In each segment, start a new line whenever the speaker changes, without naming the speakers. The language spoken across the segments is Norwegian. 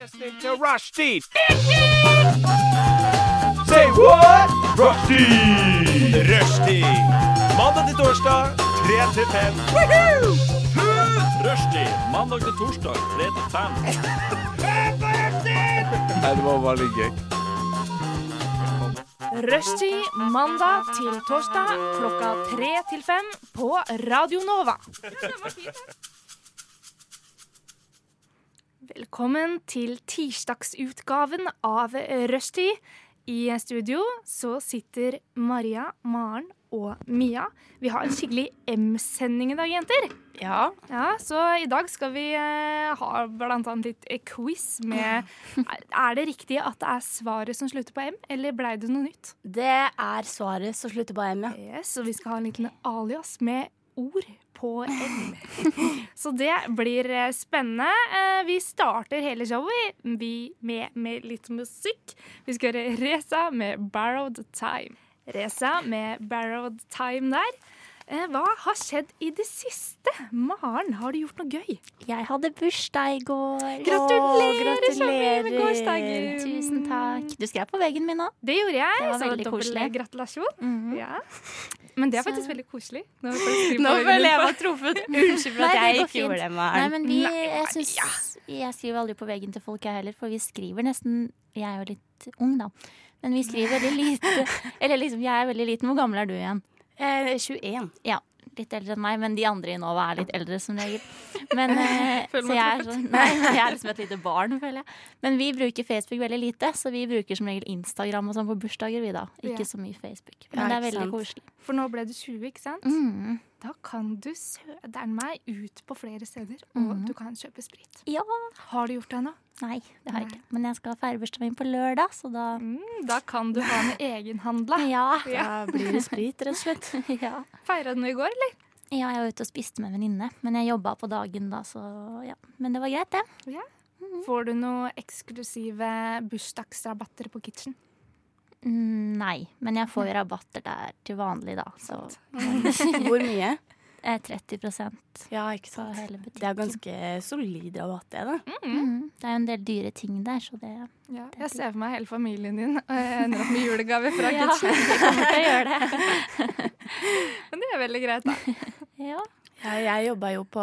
Listening to Rushdie. Say what? Rushdie. Rushdie. Mandag til torsdag, 3 til 5. Rushdie. Mandag til torsdag, 3 til 5. Nei, det var veldig gøy.
Rushtid mandag til torsdag klokka tre til fem på Radio Nova. Velkommen til tirsdagsutgaven av Rushtid. I studio så sitter Maria, Maren og Mia. Vi har en skikkelig M-sending i dag, jenter.
Ja.
Ja, Så i dag skal vi eh, ha blant annet litt eh, quiz med er, er det riktig at det er svaret som slutter på M, eller blei det noe nytt?
Det er svaret som slutter på M, ja.
Yes, og vi skal ha en liten alias med ord på M. Så det blir eh, spennende. Eh, Vi starter hele showet vi, med, med litt musikk. Vi skal høre Reza med 'Borrowed Time'. Reza med 'Borrowed Time' der. Eh, Hva har skjedd i det siste? Maren, har du gjort noe gøy?
Jeg hadde bursdag i går.
Gratulerer,
Åh,
så mye med gårsdagen.
Tusen takk. Du skrev på veggen min òg.
Det gjorde jeg.
Det var
så
veldig koselig.
gratulasjon.
Mhm.
Ja. Men det er
Så-
faktisk veldig koselig.
Nå føler jeg meg truffet. Unnskyld for at jeg ikke
fint.
gjorde det,
Nei, men vi, jeg, synes, jeg skriver aldri på veggen til folk, jeg heller, for vi skriver nesten Jeg er jo litt ung, da. Men vi skriver veldig lite. Eller liksom, jeg er veldig liten. Hvor gammel er du igjen?
Eh, 21.
Ja, litt eldre enn meg, men de andre i Nova er litt eldre som regel. Men, eh, så jeg er, sånn, nei, jeg er liksom et lite barn, føler jeg. Men vi bruker Facebook veldig lite, så vi bruker som regel Instagram og sånn på bursdager, vi da. Ikke så mye Facebook. Men det er veldig koselig.
For nå ble du 20, ikke sant?
Mm.
Da kan du søderen meg ut på flere steder, og
Mhm.
du kan kjøpe sprit.
Ja.
Har du gjort det ennå?
Nei, det har jeg ikke. Men jeg skal feire bursdagen min på lørdag, så da
Mm, da kan du ha med egenhandla.
Ja.
Ja.
Da blir det sprit, rett og slett.
ja.
Feira du noe i går, eller?
Ja, jeg var ute og spiste med en venninne, men jeg jobba på dagen da, så ja. Men det var greit, det.
Får du noen eksklusive bursdagsrabatter på Kitchen?
Mm, nei, men jeg får jo rabatter der til vanlig, da. Så
Hvor mye?
eh, 30%
Ja, ikke
på
sant.
hele
Det er ganske solid rabatt, det, da.
Mm, det er jo en del dyre ting der, så det
Ja, jeg ser for meg hele familien din og jeg ender opp med julegave fra
Ja,
Kitchen.
jeg kommer til å gjøre det.
Men det er veldig greit, da.
Ja.
Ja, jeg jobba jo på,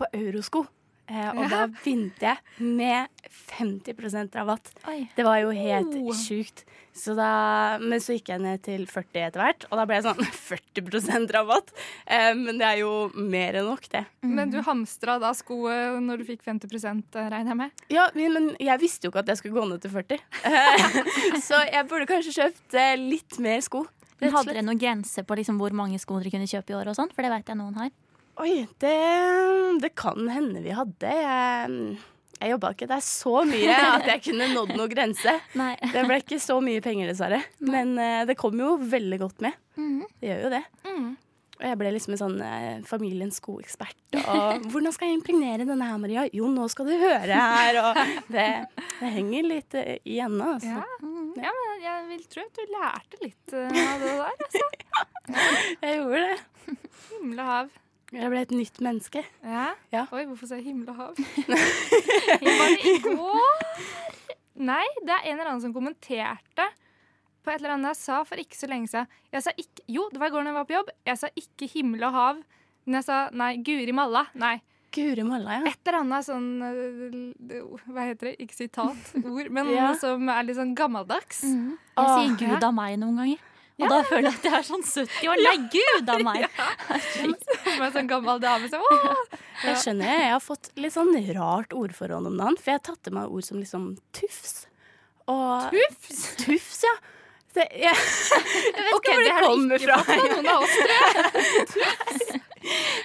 på Eurosko. Eh, og
Ja.
da begynte jeg med 50 rabatt.
Oi.
Det var jo helt
Oh.
sjukt. Så da, men så gikk jeg ned til 40 etter hvert, og da ble jeg sånn 40 rabatt. Eh, men det er jo mer enn nok, det.
Men du hamstra da skoet når du fikk 50 regner jeg med?
Ja, men jeg visste jo ikke at jeg skulle gå ned til 40. Eh, så jeg burde kanskje kjøpt eh, litt mer sko.
Men hadde dere noen grense på liksom hvor mange sko dere kunne kjøpe i år sånn? For det vet jeg noen har.
Oi, det, det kan hende vi hadde. Jeg, jeg jobba ikke der så mye at jeg kunne nådd noen grense.
Nei.
Det ble ikke så mye penger, dessverre. Men uh, det kom jo veldig godt med.
Mm.
Det gjør jo det.
Mm.
Og jeg ble liksom en sånn eh, familiens skoekspert. Og hvordan skal jeg impregnere denne her, Maria? Jo, nå skal du høre her. Og det, det henger litt eh, i ennå, altså.
Ja. ja, men jeg vil tro at du lærte litt uh, av det der. Altså.
Jeg gjorde det.
Himle hav.
Jeg ble et nytt menneske.
Ja.
Ja.
Oi, hvorfor sa jeg himmel og hav? Var det i går? Nei, det er en eller annen som kommenterte på et eller annet jeg sa for ikke så lenge siden. Jeg sa ikke, jo, det var i går når jeg var på jobb. Jeg sa ikke himmel og hav. Men jeg sa nei, Guri malla. Nei.
Guri malla, ja.
Et eller annet sånn øh, Hva heter det? Ikke sitat, ord, men
Ja.
som er litt sånn gammeldags.
Mhm. Jeg
Åh,
sier gud av meg noen ganger. Og da føler jeg at jeg er sånn 70 år. Nei, gud av meg!
Som en sånn gammel dame som!
Jeg skjønner jeg. Har fått litt sånn rart ordforråd om dagen. For jeg har tatt til meg ord som liksom tufs. Og
Tufs?
Tufs, ja. Det, jeg, jeg vet
Ok,
ikke hvor
det
det kommer fra.
noen av jeg.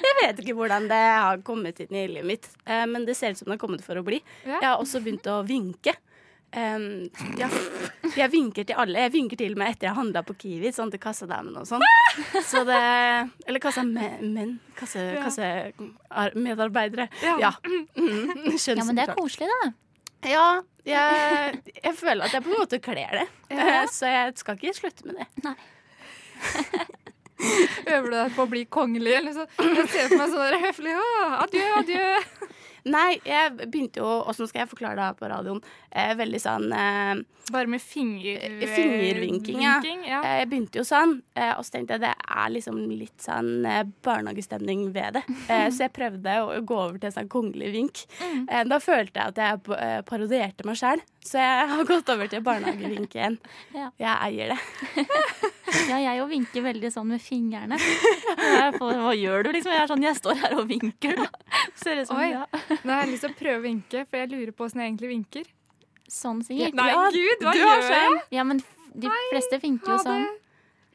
Jeg vet ikke hvordan det har kommet inn i livet mitt, eh, men det ser ut som det har kommet for å bli. Jeg har også begynt å vinke. Um, ja, jeg vinker til alle. Jeg vinker til meg etter jeg handla på Kiwi, sånn til kassadamene og sånn. Så det Eller kassamenn. Kasse,
Ja.
kassemedarbeidere.
Ja.
Ja. Mm,
Ja, men det er koselig, da.
Ja, jeg, jeg føler at jeg på en måte kler det.
Ja.
Så jeg skal ikke slutte med det. Nei.
Øver du deg på å bli kongelig? Eller så? Jeg ser for meg sånn høflig adjø, adjø.
Nei, jeg begynte jo Åssen skal jeg forklare det her på radioen? Eh, veldig sånn eh,
Bare med finger,
Fingervinking, ja.
vinking, ja.
Eh, Jeg begynte jo sånn, eh, og så tenkte jeg det er liksom litt sånn eh, barnehagestemning ved det. Eh, Så jeg prøvde å gå over til en sånn kongelig vink. Eh, Da følte jeg at jeg eh, parodierte meg sjæl, så jeg har gått over til barnehagevink igjen.
Ja.
Jeg eier det.
Ja, jeg jo vinker veldig sånn med fingrene. Får, hva gjør du, liksom? Jeg er sånn, jeg står her og vinker. Da. Ser ut som,
Oi.
ja.
Nå har jeg lyst til å prøve å vinke, for jeg lurer på åssen jeg egentlig vinker.
Sånn sikkert.
Nei,
Ja,
gud, hva
du
gjør jeg?
Ja, men de de fleste vinker jo sånn.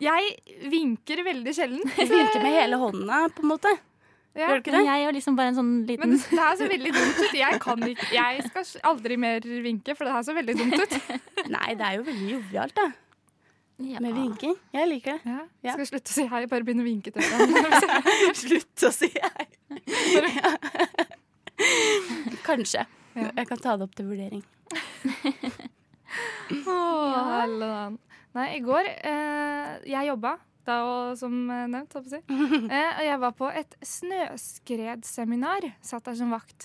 Jeg vinker veldig sjelden.
Du vinker med hele hånda, på en måte.
Ja.
Gjør du ikke
Men
det?
jeg gjør liksom bare en sånn liten Men
det her ser veldig dumt ut. Jeg, kan ikke, jeg skal aldri mer vinke, for det her ser veldig dumt ut.
Nei, det er jo veldig jovialt, da.
ja.
Med vinking. Jeg liker det.
Ja.
Ja.
Skal jeg slutte å si hei, bare begynne å vinke til hverandre.
Slutt å si hei. Kanskje.
Ja.
Jeg kan ta det opp til vurdering.
oh, ja. Nei, i går eh, Jeg jobba, da og som eh, nevnt, å si. Eh, og jeg var på et snøskredseminar. Satt der som vakt.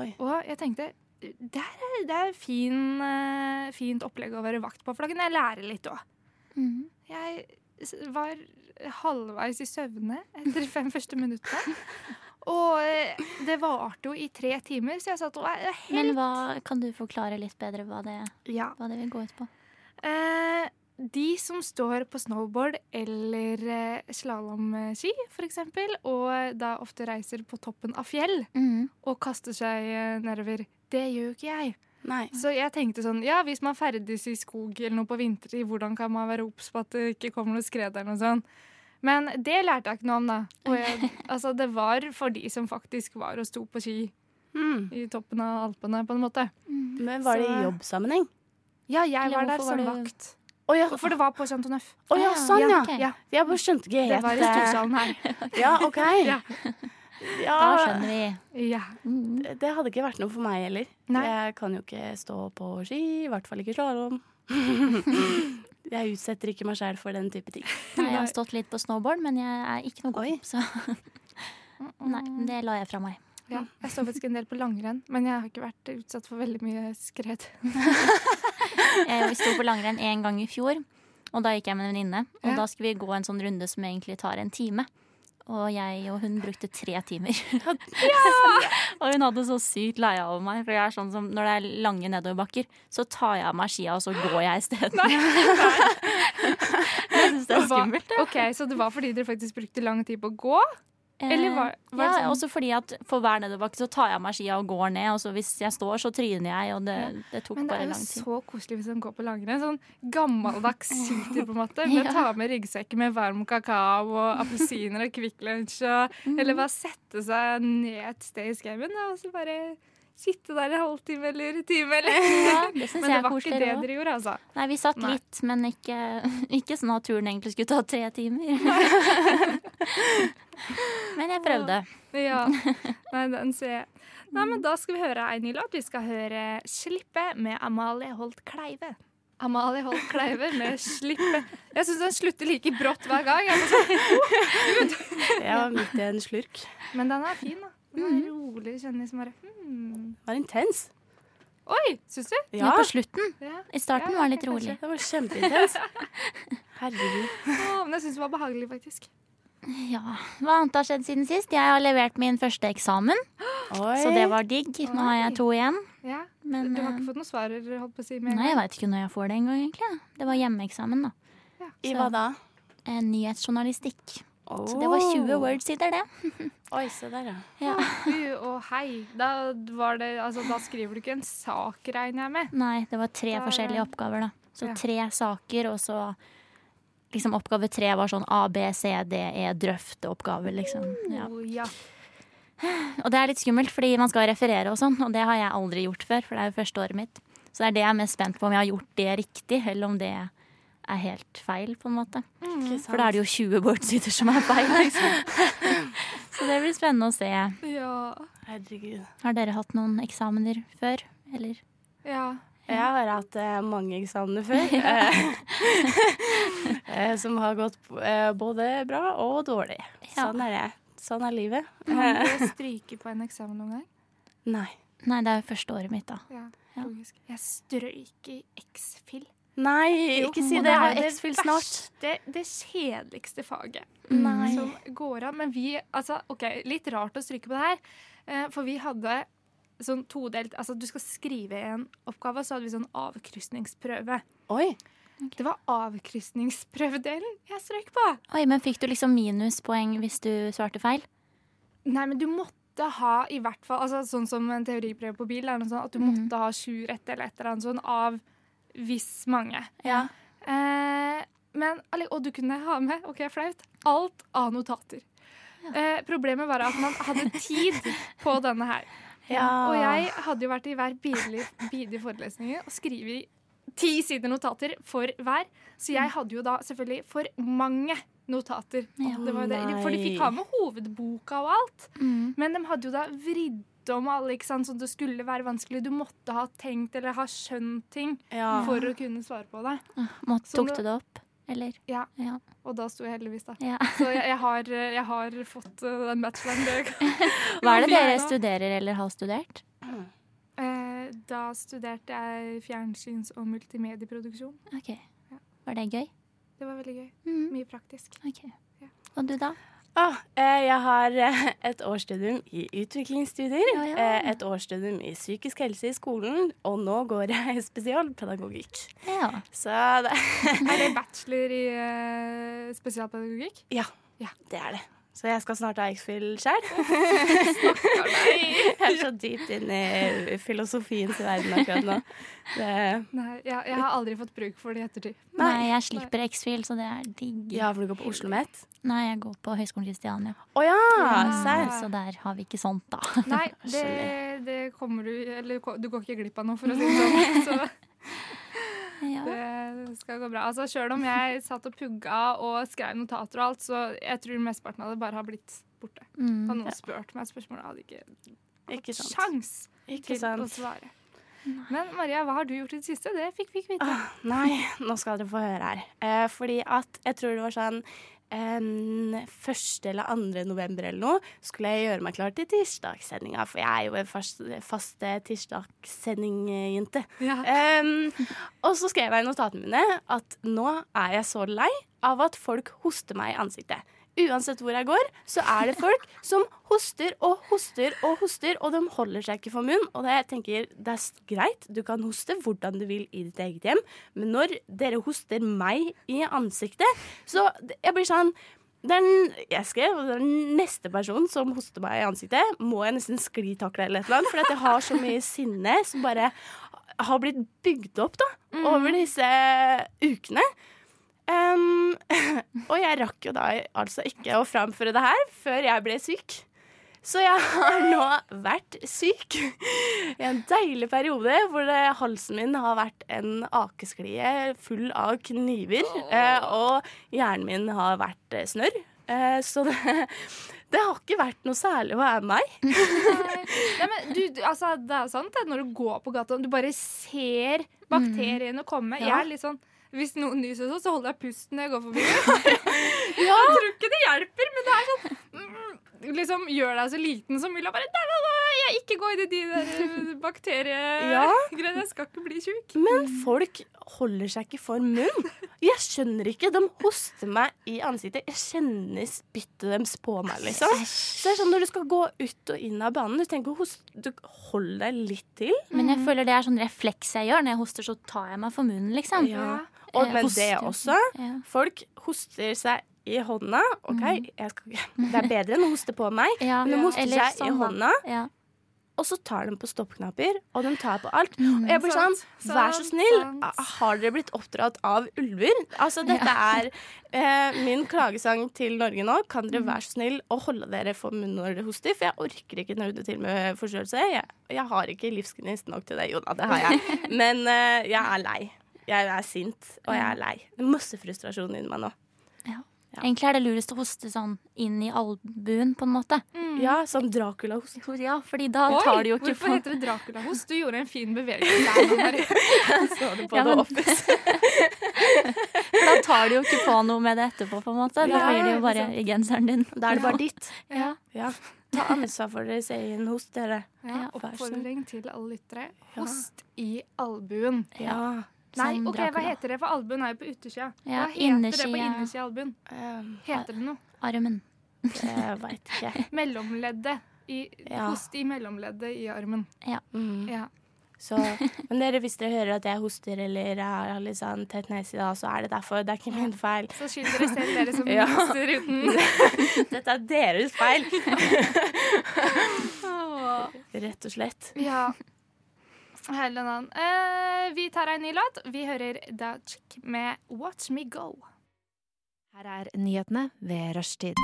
Oi.
Og jeg tenkte det er, det er fin, eh, fint opplegg å være vakt på, for da kan jeg lære litt òg.
Mhm.
Jeg var halvveis i søvne etter de fem første minuttene. Og eh, det varte jo i tre timer, så jeg satt og helt
Men hva, kan du forklare litt bedre hva det,
ja.
hva det vil gå ut på?
Eh, de som står på snowboard eller eh, slalåmski, f.eks., og da ofte reiser på toppen av fjell
mm.
og kaster seg eh, nedover, det gjør jo ikke jeg.
Nei.
Så jeg tenkte sånn, ja, hvis man ferdes i skog eller noe på vintertid, hvordan kan man være obs på at det ikke kommer noe skred eller noe sånt? Men det lærte jeg ikke noe om, da. Og jeg, altså, det var for de som faktisk var og sto på ski
Mm.
i toppen av Alpene, på en måte.
Men var det i jobbsammenheng?
Ja, jeg
Eller
var der som
du-
vakt.
Oh, ja.
For det var på Chateau Neuf.
Å ja,
Ah,
sånn, ja.
Okay.
Ja,
Jeg bare skjønte ikke helt
det var i
eh,
storsalen her.
Ja, OK.
Ja.
Ja,
Da skjønner vi.
Ja.
Mhm.
Det hadde ikke vært noe for meg heller.
Nei.
Jeg kan jo ikke stå på ski, i hvert fall ikke slalåm. jeg utsetter ikke meg sjæl for den type ting.
Nei, jeg har stått litt på snowboard, men jeg er ikke noe god. Så nei, det la jeg fra meg.
Ja, jeg står faktisk en del på langrenn, men jeg har ikke vært utsatt for veldig mye skred.
Jeg sto på langrenn én gang i fjor, og da gikk jeg med en venninne. Og
Ja.
da skulle vi gå en sånn runde som egentlig tar en time. Og jeg og hun brukte tre timer. og hun hadde så sykt leie av meg, for jeg er sånn som når det er lange nedoverbakker, så tar jeg av meg skia, og så går jeg isteden. jeg syns det er
skummelt.
skummelt.
Ok, Så det var fordi dere faktisk brukte lang tid på å gå? Eller hva, hva
ja,
sånn?
også fordi at for hver nedoverbakke så tar jeg av meg skia og går ned, og så hvis jeg står, så tryner jeg, og det, det tok
Men det
bare
er jo så koselig hvis man går på langrenn. Sånn gammeldags skitur, på en måte. Med
Ja.
Ta med ryggsekker med varm kakao og appelsiner og Kvikk Lunsj. Og,
Mm.
Eller bare sette seg ned et sted i skauen og så bare sitte der en halvtime eller en time. Eller.
Ja, det syns
Men
jeg
det var ikke det dere gjorde, altså.
Nei, vi satt
Nei.
litt, men ikke, ikke sånn at turen egentlig skulle ta tre timer. men jeg prøvde.
Ja. Nei, den ser jeg. Nei, men Da skal vi høre en ny låt. Vi skal høre 'Slippe' med Amalie Holt Kleive. Amalie Holt Kleive med 'Slippe'. Jeg syns den slutter like brått hver gang. Jeg var sånn,
Jeg var midt i en slurk.
Men den er fin, da. Den
Mhm.
er rolig, kjenner som bare hmm.
Det var intens.
Oi, syns du?
Ja.
Ja,
på slutten,
Ja.
i starten,
Ja,
var det litt
kanskje.
rolig.
det var kjempeintens. Herregud.
Oh, men jeg syns det var behagelig, faktisk.
Ja, Hva annet har skjedd siden sist? Jeg har levert min første eksamen,
Oi.
så det var digg. Nå har jeg to igjen.
Ja.
Men
Du har
eh,
ikke fått noen svarer, holdt på å si? Med
nei, jeg veit ikke når jeg får det engang, egentlig. Det var hjemmeeksamen, da.
I hva da?
Eh, Nyhetsjournalistikk.
Oh.
Så det var 20 word-sider, det.
Oi, se der, ja.
Ja.
oh, hei. Da, var det, altså, da skriver du ikke en sak, regner jeg med?
Nei, det var tre
Da
forskjellige oppgaver, da. Så
Ja.
tre saker, og så liksom oppgave tre var sånn A, B, C, D, E, drøfteoppgaver, liksom. Ja.
Oh, ja.
Og det er litt skummelt, fordi man skal referere og sånn, og det har jeg aldri gjort før, for det er jo første året mitt. Så det er det jeg er mest spent på, om jeg har gjort det riktig, eller om det er helt feil, på en måte.
Mm.
For da er det jo 20 word-sider som er feil, liksom. Så det blir spennende å se.
ja.
Herregud.
Har dere hatt noen eksamener før, eller?
Ja.
Jeg har hatt eh, mange eksamener før. eh, eh, som har gått eh, både bra og dårlig.
Ja.
Sånn er det. Sånn er livet.
Har du stryket på en eksamen noen gang?
Nei.
Nei, det er jo første året mitt, da.
Ja,
Ja.
Jeg strøyk i X-Fill.
Nei, ikke si det. Jeg har X-Fill snart.
Det, det kjedeligste faget
Nei.
som går an. Men vi, altså, ok, litt rart å stryke på det her, eh, for vi hadde sånn todelt Altså, du skal skrive en oppgave, og så hadde vi sånn avkrysningsprøve.
Oi.
Det var avkrysningsprøvedelen jeg strøk på.
Oi, men fikk du liksom minuspoeng hvis du svarte feil?
Nei, men du måtte ha i hvert fall altså, Sånn som en teoriprøve på bil, er noe sånn at du
Mhm.
måtte ha sju rette eller et eller annet sånn av hvis mange.
Ja.
Eh, men, og du kunne ha med ok, flaut, alt av notater. Eh, problemet var at man hadde tid på denne her.
Ja.
Og jeg hadde jo vært i hver bidige, forelesning og skrevet ti sider notater for hver. Så jeg hadde jo da selvfølgelig for mange notater.
Ja.
Det var det. For de fikk ha med hovedboka og alt.
Mm.
Men de hadde jo da vridd om alle, ikke sant? så det skulle være vanskelig. Du måtte ha tenkt eller ha skjønt ting
Ja.
for å kunne svare på det. Måtte,
tok du det opp, eller?
Ja.
Ja.
Og da sto jeg heldigvis der.
ja.
Så jeg, jeg, har, jeg har fått uh, den bacheloren.
Hva er det dere studerer eller har studert?
Eh, da studerte jeg fjernsyns- og multimedieproduksjon.
Ok. Var det gøy?
Det var veldig gøy.
Mm.
Mye praktisk.
Ok. Og du, da?
Ah, eh, jeg har eh, et årsstudium i utviklingsstudier,
Ja, ja.
eh, et årsstudium i psykisk helse i skolen, og nå går jeg spesialpedagogikk.
Ja.
Så det,
Er det bachelor i spesialpedagogikk?
ja,
Ja.
det er det. Så jeg skal snart ha X-Fill sjøl. Jeg er så dypt inne i filosofiens verden akkurat nå. Det,
Nei, jeg, jeg har aldri fått bruk for det i ettertid.
Nei, jeg slipper X-Fil, så det er digg.
ja, for du går på Oslo Met?
Nei, jeg går på Høgskolen Kristiania.
Å ja!
Ja.
Så der har vi ikke sånt, da.
Nei, det, det kommer du Eller du går ikke glipp av noe, for å si det sånn. Så
Ja.
det skal gå bra. Altså, Sjøl om jeg satt og pugga og skrev notater og alt, så jeg tror mesteparten av det bare har blitt borte.
Mm.
Hadde noen spurt meg spørsmål, jeg hadde ikke
Ikke sant.
sjans
Ikke
til å
sant.
svare. Men Maria, hva har du gjort i det siste? Det fikk vi ikke vite.
Ah, nei, nå skal dere få høre her. Eh, fordi at jeg tror det var sånn første eller andre november eller noe, skulle jeg gjøre meg klar til tirsdagssendinga. For jeg er jo en fast, fast eh, tirsdagssendingjente.
Ja.
Um, og så skrev jeg i notatene mine at nå er jeg så lei av at folk hoster meg i ansiktet. Uansett hvor jeg går, så er det folk som hoster og hoster og hoster, og de holder seg ikke for munn. Og det, jeg tenker, det er greit, du kan hoste hvordan du vil i ditt eget hjem, men når dere hoster meg i ansiktet, så jeg blir sånn den, jeg skrev, den neste personen som hoster meg i ansiktet, må jeg nesten sklitakle eller et eller annet, for jeg har så mye sinne som bare har blitt bygd opp da, over disse ukene. Um, og jeg rakk jo da altså ikke å framføre det her før jeg ble syk. Så jeg har nå vært syk i en deilig periode hvor det, halsen min har vært en akesklie full av kniver, eh, og hjernen min har vært eh, snørr. Eh, så det, det har ikke vært noe særlig å være meg.
Nei, men du, du, altså, det er sant at når du går på gata, du bare ser bakteriene komme. Jeg er litt sånn hvis noen nyser sånn, så holder jeg pusten når jeg går forbi. Jeg tror ikke det hjelper, men det er sånn mm, Liksom Gjør deg så liten som mulig og bare da, da, da, jeg ikke gå inn i de der
Ja.
bakteriegreiene. Jeg skal ikke bli tjukk.
Men folk holder seg ikke for munn. Jeg skjønner ikke. De hoster meg i ansiktet. Jeg kjenner spyttet deres på meg, liksom. Så det er sånn Når du skal gå ut og inn av banen, du tenker du holder deg litt til.
Men jeg føler det er sånn refleks jeg gjør. Når jeg hoster, så tar jeg meg for munnen, liksom.
Ja. Og,
Eh,
men det også. Folk hoster seg i hånda. OK, jeg skal, det er bedre enn å hoste på meg.
Ja,
Men de hoster seg i
sånn, i
hånda,
Ja.
og så tar de på stoppknapper, og de tar på alt.
Mm.
Og jeg blir sånn, vær så snill, har dere blitt oppdratt av ulver? Altså, dette er eh, min klagesang til Norge nå. Kan
Mm.
dere være så snill å holde dere for munnen når dere hoster? For jeg orker ikke nøde til med forstørrelse. Jeg, jeg har ikke livsgnist nok til det. Jo da, det har jeg. Men eh, jeg er lei. Jeg er sint, og jeg er lei. Masse frustrasjon inni meg nå. Ja.
Egentlig er det lurest å hoste sånn inn i albuen, på en måte.
Ja, sånn Dracula-host.
Ja, fordi da tar du jo ikke
hvorfor
på
heter det Dracula-host? Du gjorde en fin bevegelse der.
Så du på
Ja, men-
det
For da tar du jo ikke på noe med det etterpå, på en måte. Da
Ja,
blir det jo bare i genseren din.
Da er det bare ditt.
Ja.
Ja. Ta ansvar for deres egen host, dere.
Ja,
Ja,
oppfordring til alle lyttere.
Ja.
Host i albuen.
Ja.
Nei,
Som
ok, hva heter det? For albuen er jo på utersida.
Ja,
hva heter det på
innersida.
av albuen?
Um,
Heter det noe?
Armen.
jeg veit ikke.
Mellomleddet. I,
Ja.
Host i mellomleddet i armen.
Mm.
Ja.
Så, men dere, hvis dere hører at jeg hoster eller jeg har litt sånn tett nese i dag, så er det derfor. Det er ikke min feil.
Så skyld dere selv, dere som
Ja.
hoster uten.
Dette er deres feil. Rett og slett.
Ja. Helleland. Eh, vi tar en ny låt. Vi hører Da med Watch Me Go.
Her er nyhetene ved rushtid.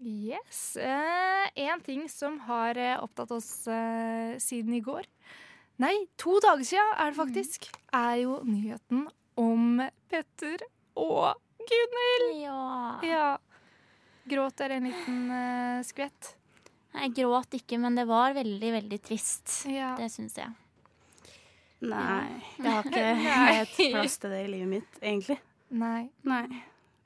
Yes. Eh, en ting som har eh, opptatt oss eh, siden i går Nei, to dager siden er det faktisk. Er jo nyheten om Petter og Gunhild.
Ja.
Ja. Gråt dere en liten uh, skvett?
Jeg gråt ikke, men det var veldig, veldig trist.
Ja.
Det syns jeg.
Nei, jeg har ikke helt plass til det i livet mitt, egentlig.
Nei.
Nei.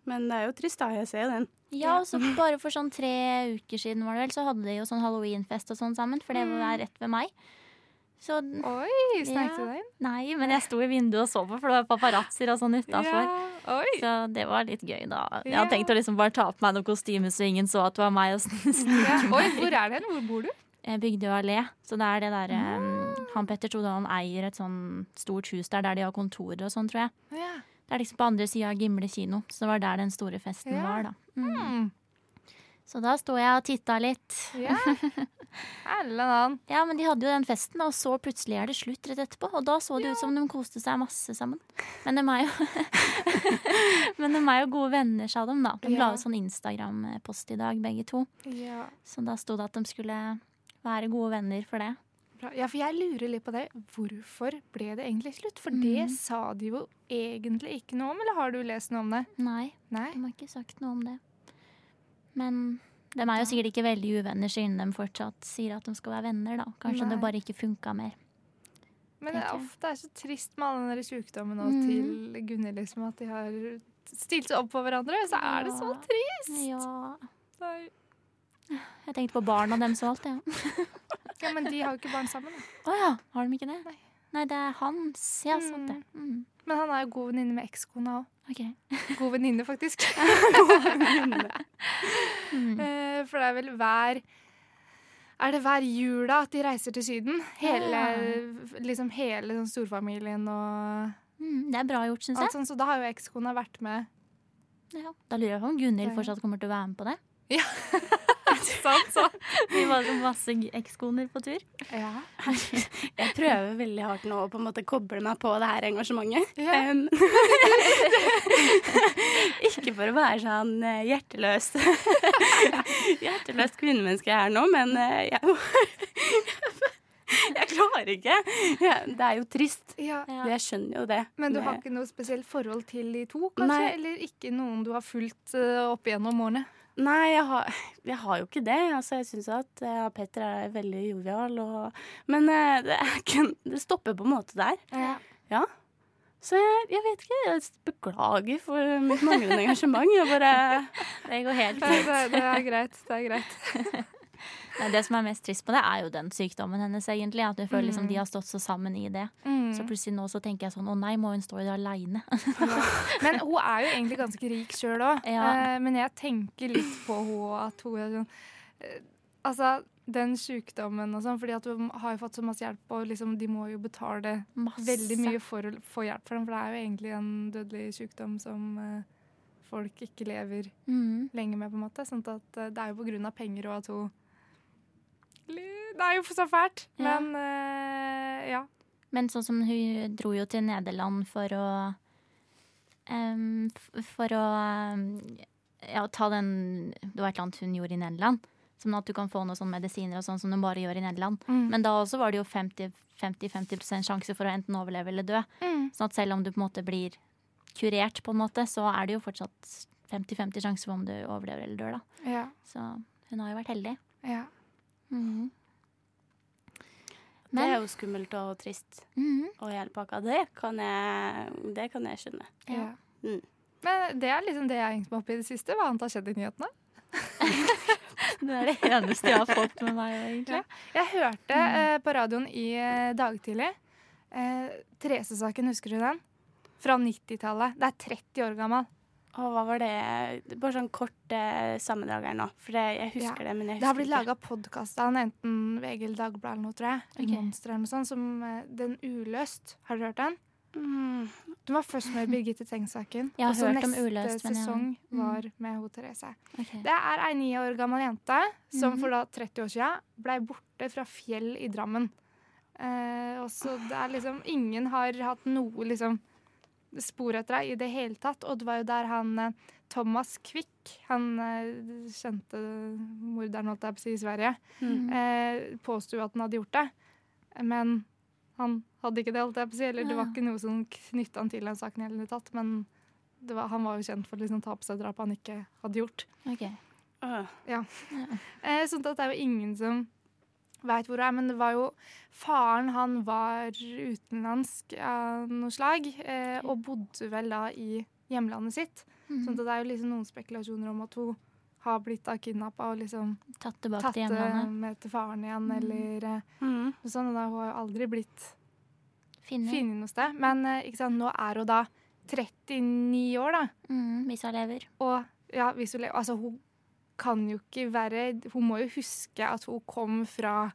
Men det er jo trist, da. Jeg ser jo den.
Ja, så bare for sånn tre uker siden var det vel, så hadde de jo sånn halloweenfest og sånn sammen, for det var rett ved meg. Så
Oi, snek du
Ja.
deg inn?
nei, men jeg sto i vinduet og så på, for det var paparazzoer og sånn utafor.
Ja.
Så det var litt gøy, da. Jeg hadde tenkt å liksom bare ta på meg noe kostyme så ingen så at det var meg.
Ja. Oi, hvor er det hen? Hvor bor du?
Jo allé, så det er det derre Han Petter Todalen eier et sånn stort hus der, der de har kontorer og sånn, tror jeg.
Ja.
Det er liksom på andre sida av Gimle kino, så det var der den store festen var, da. Mm. Så da sto jeg og titta litt.
ja. Helleland.
Ja, men de hadde jo den festen, og så plutselig er det slutt rett etterpå. Og da så det ut som de koste seg masse sammen. Men de er jo Men de er jo gode venner, sa de da. De la jo sånn Instagram-post i dag, begge to.
Ja.
Så da sto det at de skulle være gode venner for det.
Bra. Ja, for jeg lurer litt på det. Hvorfor ble det egentlig slutt? For
Mm.
det sa de jo egentlig ikke noe om, eller har du lest noe om det?
Nei,
Nei.
de har ikke sagt noe om det. Men de er jo sikkert ikke veldig uvenner siden de fortsatt sier at de skal være venner, da. Kanskje
Nei.
det bare ikke funka mer.
Men det er ofte er så trist med all den der sykdommen nå
Mm.
til Gunhild, liksom, at de har stilt seg opp for hverandre. Så er det så trist.
Ja.
Nei.
Jeg tenkte på barna deres og alt, jeg. Ja.
Ja, men de har jo ikke barn sammen.
Å oh, ja, har de ikke det?
Nei.
Nei, det er hans. Ja, sant det. Mm.
Men han er jo god venninne med ekskona òg.
Okay.
God venninne, faktisk.
Mm.
Eh, For det er vel hver Er det hver jul da at de reiser til Syden? Hele, liksom hele sånn storfamilien og
Mm, det er bra gjort, syns jeg.
Sånn, Så da har jo ekskona vært med.
Ja. Da lurer jeg på om Gunhild fortsatt kommer til å være med på det.
Sant, sant.
Vi var masse ekskoner på tur.
Ja.
Jeg prøver veldig hardt nå å på en måte koble meg på det her engasjementet.
Ja.
Um, ikke for å være sånn eh, hjerteløs Hjerteløst kvinnemenneske her nå, men eh, jeg, jeg klarer ikke. Det er jo trist.
ja.
Jeg skjønner jo det.
Men du har ikke noe spesielt forhold til de to, kanskje?
Nei.
Eller ikke noen du har fulgt uh, opp igjennom årene?
Nei, jeg har, jeg har jo ikke det. Altså, jeg syns at eh, Petter er veldig jovial. Og, men uh, det, er ikke, det stopper på en måte der.
Ja.
Så jeg, jeg vet ikke. Jeg beklager for mitt manglende engasjement. Jeg bare
Det går helt
Det,
fint.
det, det er greit. Det er greit.
Det som er mest trist på det, er jo den sykdommen hennes, egentlig. At du føler liksom de har stått så sammen i det.
Mm.
Så plutselig nå så tenker jeg sånn å nei, må hun stå i det aleine?
Men hun er jo egentlig ganske rik sjøl òg.
Ja.
men jeg tenker litt på henne at hun er sånn eh, Altså, den sykdommen og sånn, fordi at hun har jo fått så masse hjelp, og liksom, de må jo betale
Masse.
veldig mye for å få hjelp for den, for det er jo egentlig en dødelig sykdom som eh, folk ikke lever
Mm.
lenge med, på en måte. Sånn at eh, det er jo på grunn av penger og at hun Det er jo så fælt,
Ja.
men uh, ja.
Men sånn som hun dro jo til Nederland for å um, For å ja, ta den Det var et eller annet hun gjorde i Nederland. Som at du kan få noen sånne medisiner og sånn som de bare gjør i Nederland.
Mm.
Men da også var det jo 50-50% sjanse for å enten overleve eller dø.
Mm.
Sånn at selv om du på en måte blir kurert, på en måte, så er det jo fortsatt 50-50 sjanse for om du overlever eller dør. da.
Ja.
Så hun har jo vært heldig.
ja.
Mhm.
Det er jo skummelt og trist
Mm.
og hele pakka. Det kan jeg, det kan jeg skjønne.
Ja.
Mm.
Men det er liksom det jeg har hengt meg opp i det siste. Hva annet har skjedd i nyhetene?
det er det eneste jeg har fått med meg, egentlig.
Jeg hørte eh, på radioen i eh, dag tidlig eh, Therese-saken, husker du den? Fra 90-tallet. Det er 30 år gammel.
Og hva var det Bare sånn kort eh, sammendrag her nå. For det, jeg husker
Ja.
det, men jeg husker
Det har blitt
ikke.
laga podkast av enten VG eller Dagbladet eller noe, tror jeg.
Okay.
Monster eller noe sånt. Som eh, Den Uløst. Har du hørt den?
Mm.
Den var først med Birgitte Tengs-saken. Og så neste
Uløst,
sesong
Mm.
var med ho Therese.
Okay.
Det er ei ni år gammel jente som
mm.
for da 30 år siden blei borte fra fjell i Drammen. Eh, og så det er liksom Ingen har hatt noe liksom spor etter deg i det hele tatt. Og det var jo der han eh, Thomas Quick, han eh, kjente morderen, holdt jeg på å si, i Sverige,
Mm.
eh, påsto at han hadde gjort det. Men han hadde ikke det, holdt jeg på å si. Eller det var ikke noe som knytta han til den saken i det hele tatt. Men det var, han var jo kjent for å liksom ta på seg drap han ikke hadde gjort.
Ok.
Åh.
Eh, sånn at det er jo ingen som veit hvor hun er. Men det var jo Faren han var utenlandsk av noe slag, eh, og bodde vel da i hjemlandet sitt.
Mm.
Sånn at det er jo liksom noen spekulasjoner om at hun har blitt kidnappa og liksom
Tatt tilbake
tatt
til hjemlandet.
med til faren igjen,
Mm.
eller eh,
Mm.
noe sånt. Og da, hun har jo aldri blitt funnet noe sted. Men eh, ikke sant, nå er hun da 39 år, da.
Mm, hvis hun lever.
Og ja, hvis hun, lever. altså, hun kan jo ikke være Hun må jo huske at hun kom fra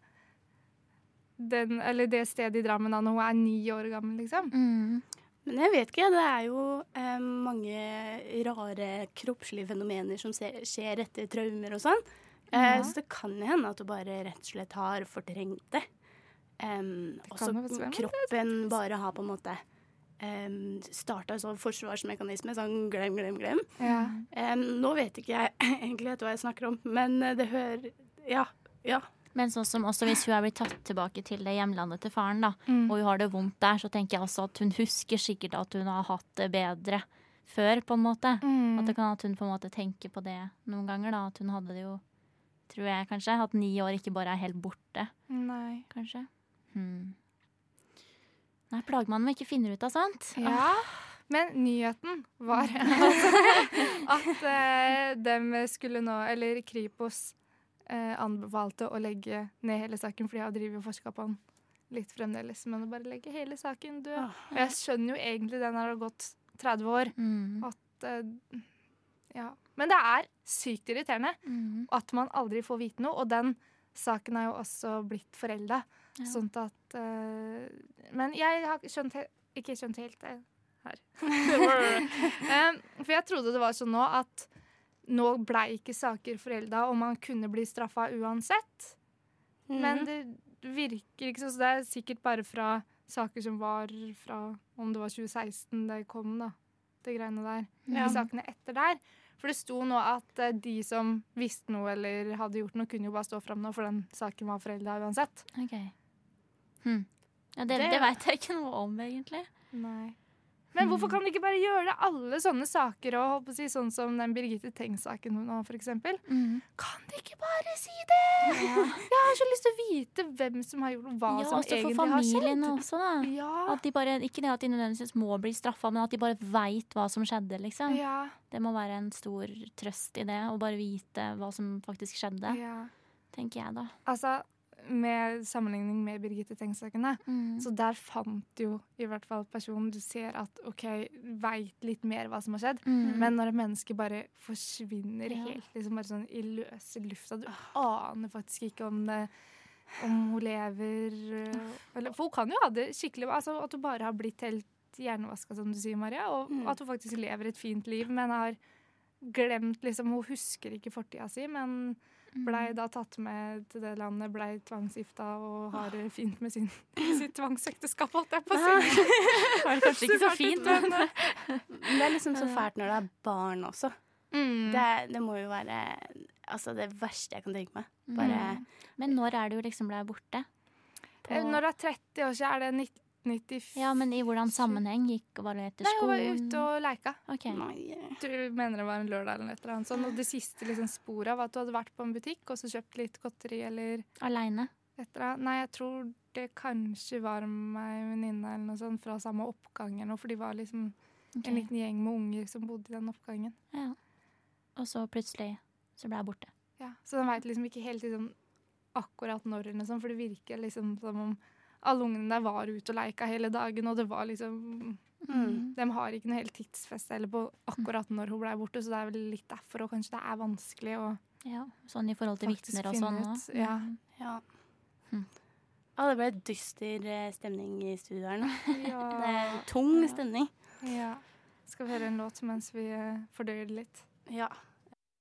den, eller det stedet i Drammen da når hun er ni år gammel, liksom.
Mm.
Men jeg vet ikke. Det er jo eh, mange rare kroppslige fenomener som skjer etter traumer og sånn. Eh,
Ja.
Så det kan hende at du bare rett og slett har fortrengt det. Um, og så- kroppen bare har på en måte um, starta sånn forsvarsmekanisme. Sånn glem, glem, glem.
Ja.
Um, nå vet ikke jeg egentlig hva jeg snakker om, men eh, det hører Ja. Ja.
Men sånn som også hvis hun er blitt tatt tilbake til det hjemlandet til faren, da,
Mm.
og hun har det vondt der, så tenker jeg også at hun husker sikkert at hun har hatt det bedre før, på en måte.
Mm.
At det kan at hun på en måte tenker på det noen ganger, da. At hun hadde det jo, tror jeg kanskje, at ni år ikke bare er helt borte,
Nei.
kanskje. Hmm. Nei, plagmannen må ikke finne ut av sånt.
Ja. Men nyheten var at eh, dem skulle nå, eller Kripos, eh, anbefalte å legge ned hele saken, for de har drevet og forska på den litt fremdeles. Men å bare legge hele saken død. Og jeg skjønner jo egentlig den har gått 30 år.
Mm.
At, eh, ja. Men det er sykt irriterende
Mm.
at man aldri får vite noe. Og den saken er jo også blitt forelda.
Ja.
Sånn at uh, Men jeg har skjønt ikke skjønt helt det her. um, for jeg trodde det var sånn nå at nå blei ikke saker forelda, og man kunne bli straffa uansett. Men
Mhm.
det virker ikke sånn. Så det er sikkert bare fra saker som var fra om det var 2016 det kom, da. Det greiene der.
Ja.
De sakene etter der. For det sto nå at eh, de som visste noe eller hadde gjort noe, kunne jo bare stå fram nå, for den saken var forelda uansett.
Ok. Hmm. Ja, det,
Det-
det veit jeg ikke noe om, egentlig.
Nei. Men hvorfor kan de ikke bare gjøre det? Alle sånne saker, og si, sånn som den Birgitte Tengs-saken nå, for eksempel.
Mm.
Kan de ikke bare si det?! Jeg har så lyst til å vite hvem som har gjort hva
Ja,
som egentlig har
familien
skjedd.
også, da.
Ja.
At de bare, ikke det at de nødvendigvis må bli straffa, men at de bare veit hva som skjedde. liksom.
ja.
Det må være en stor trøst i det, å bare vite hva som faktisk skjedde,
ja.
tenker jeg da.
Altså, med sammenligning med Birgitte Tengs-sakene.
Mm.
så der fant jo i hvert fall personen du ser at OK, veit litt mer hva som har skjedd.
Mm.
Men når et menneske bare forsvinner
Ja.
helt, liksom bare sånn i løse lufta Du aner faktisk ikke om det om hun lever øh, eller, For hun kan jo ha det skikkelig altså At hun bare har blitt helt hjernevaska, som du sier, Maria. Og
Mm.
at hun faktisk lever et fint liv, men har glemt liksom Hun husker ikke fortida si, men. Blei da tatt med til det landet, blei tvangsgifta og har det fint med sin, sitt tvangsekteskap, holdt jeg på å si.
var det kanskje ikke så fint, men
det er liksom så fælt når det er barn også.
mm.
Det, det må jo være altså, det verste jeg kan tenke meg. Bare
Men når er det jo liksom ble borte? På-
Eh, Når det er 30 år siden, er det 94
Ja, men i hvordan sammenheng? Gikk Var det etter skolen?
Nei, hun var ute og leika.
Ok.
Nei.
Du mener det var en lørdag eller et eller annet sånt. Og det siste liksom, sporet var at du hadde vært på en butikk og så kjøpt litt godteri eller
Aleine?
Nei, jeg tror det kanskje var meg og venninne eller noe sånt fra samme oppgang eller noe, for de var liksom
okay.
en liten gjeng med unger som bodde i den oppgangen.
Ja. Og så plutselig så ble jeg borte.
Ja, så den veit liksom ikke helt liksom, akkurat når, eller noe sånt, for det virker liksom som om alle ungene der var ute og leika hele dagen, og det var liksom
Mm.
De har ikke noe helt tidsfeste eller på akkurat når hun ble borte, så det er vel litt derfor, og kanskje det er vanskelig å
Ja, Sånn i forhold til vitner og sånn
ut, ja.
Ja.
Mm.
Ja, det ble dyster eh, stemning i studio her nå.
Ja.
Det er tung stemning.
ja. Skal vi høre en låt mens vi eh, fordøyer det litt?
Ja.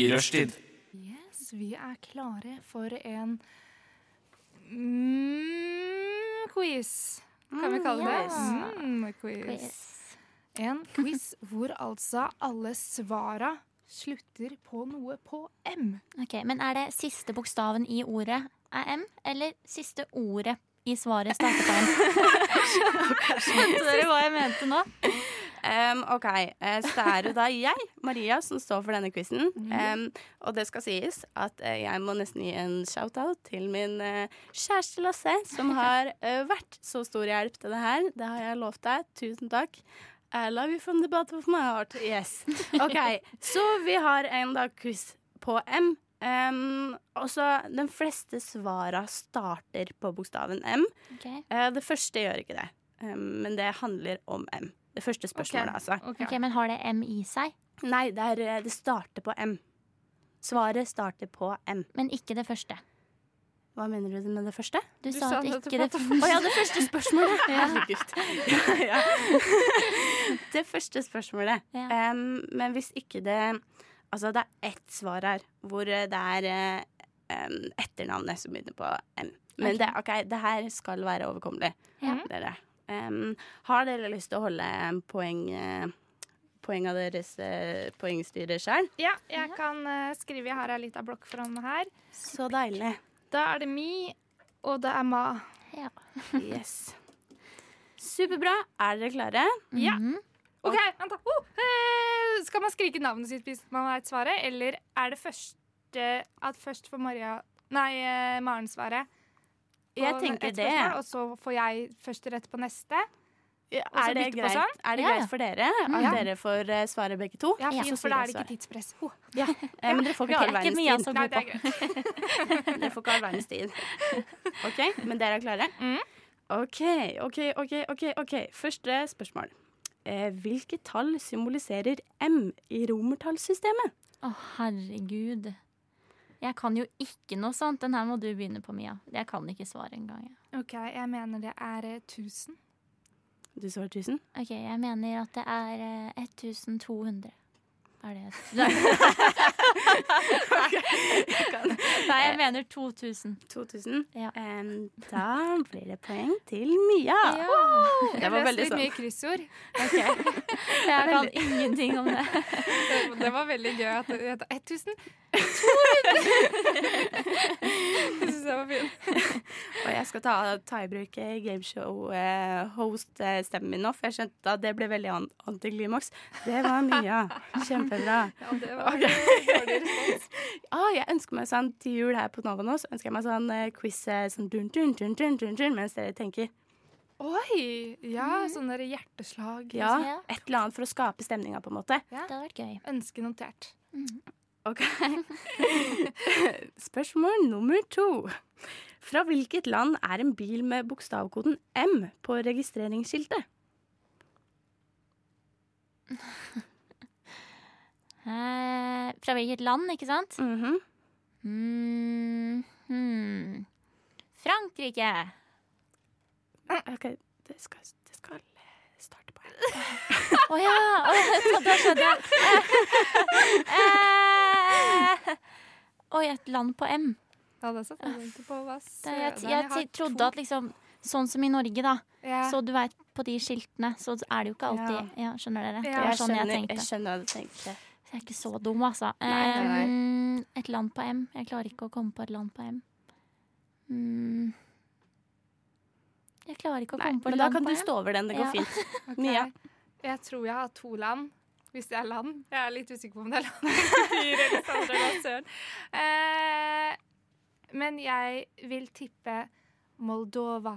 I rushtid.
Yes, vi er klare for en mm, quiz. Kan vi kalle det?
yes.
Mm, quiz. En quiz hvor altså alle svara slutter på noe på M.
Ok, Men er det siste bokstaven i ordet er M, eller siste ordet i svaret starter på M? Skjønte dere hva jeg mente nå?
Em, OK, eh, så det er jo da jeg, Maria, som står for denne quizen. Um, og det skal sies at eh, jeg må nesten gi en shout-out til min eh, kjæreste Lasse, som har vært så stor hjelp til det her. Det har jeg lovt deg. Tusen takk. I love you from the bottom of my heart. Yes. OK, så vi har en da quiz på M. Um, og så Den fleste svara starter på bokstaven M.
Okay.
Uh, det første gjør ikke det, um, men det handler om M. Det første spørsmålet, altså.
Ok.
Ok, Men har det M i seg,
Nei, det, er, eh, det starter på M. Svaret starter på M.
men ikke det første?
Hva mener du med det første?
Du,
Du
sa
sa
at
det
ikke det første.
Å ja, det første spørsmålet! Herregud. Ja, ja. Det første spørsmålet.
Ja.
Um, men hvis ikke det Altså, det er ett svar her hvor det er um, etternavnet som begynner på M. Men
okay.
det, ok, det her skal være overkommelig.
Ja.
Dere. Em, har dere lyst til å holde en poeng eh, Poeng av deres uh, poengstyre sjøl?
Ja, jeg kan uh, skrive. Jeg har ei lita blokk foran meg her.
Så deilig.
Da er det mi, og det er ma.
Ja.
Yes. Superbra. Er dere klare?
Ja.
Mhm.
OK, vent, da. Oh, eh, skal man skrike navnet sitt hvis man veit svaret, eller er det første at først får Maria Nei, eh, Maren svaret?
Jeg tenker det.
spørsmål, Og så får jeg første rett på neste?
Ja, Er det greit,
sånn?
er det
Ja,
greit for dere at
Ja.
dere får eh, svare begge to?
Ja, fint,
ja.
for da er det ikke tidspress. Oh.
Ja. Men dere får ikke all verdens tid.
Nei, det er
på.
Dere får ikke all verdens tid. OK, men dere er klare?
Mm.
OK, OK, OK. ok, ok. Første spørsmål. Eh, hvilke tall symboliserer M i romertallssystemet?
Å, herregud. Jeg kan jo ikke noe sånt. Den her må du begynne på, Mia. Jeg kan ikke svare engang.
OK, jeg mener det er eh, 1000.
Du svarer 1000?
Ok, jeg mener at det er eh, 1200. Er det Nei, jeg mener 2000.
2000?
Ja.
Um, da blir det poeng til Mia. Det var veldig sånn.
Jeg
har
leste litt
sånn.
mye kryssord.
Jeg kan ingenting om det.
Det, det var veldig gøy at det het 1000. Jeg syns det var fint.
Og jeg skal ta, ta i bruk eh, gameshow-host-stemmen min nå, for jeg skjønte at det ble veldig antiklimaks. Det var Mia. Kjempebra.
Ja, det var dårlig respons.
Ah, jeg ønsker meg sånn til jul her på Nova nå, så ønsker jeg meg sånn eh, quiz eh, sånn dun, dun, dun, dun, dun, dun, mens dere tenker.
Oi! Ja, sånn der hjerteslag.
Ja,
Ja.
et eller annet for å skape stemninga, på en måte. Ja.
Det hadde vært gøy.
Ønske notert.
Ok. Spørsmål nummer to. Fra hvilket land er en bil med bokstavkoden M på registreringsskiltet?
Eh, fra hvilket land, ikke sant?
Mhm.
Mm, hmm. Frankrike.
OK, det skal, det skal starte på en.
Å ja! Å, da- skjønner jeg. Eh, Oi, et land på M.
Ja, det satt jeg på hva
Det, jeg, jeg, trodde
to.
at liksom Sånn som i Norge, da.
ja.
Så du vet, på de skiltene så er det jo ikke alltid Ja, skjønner dere? Det
Ja.
var
Jeg
sånn jeg
skjønner,
tenkte.
jeg skjønner hva du tenkte.
Jeg er ikke så dum, altså.
Nei, nei, nei.
Et land på M. Jeg klarer ikke å komme på et land på M. Mm. Jeg klarer ikke å
Nei,
komme på et
men da kan du stå over den. Det går
Ja.
fint.
okay.
Mia.
Jeg tror jeg har to land. Hvis det er land. Jeg er litt usikker på om det er land. Eh, men jeg vil tippe Moldova.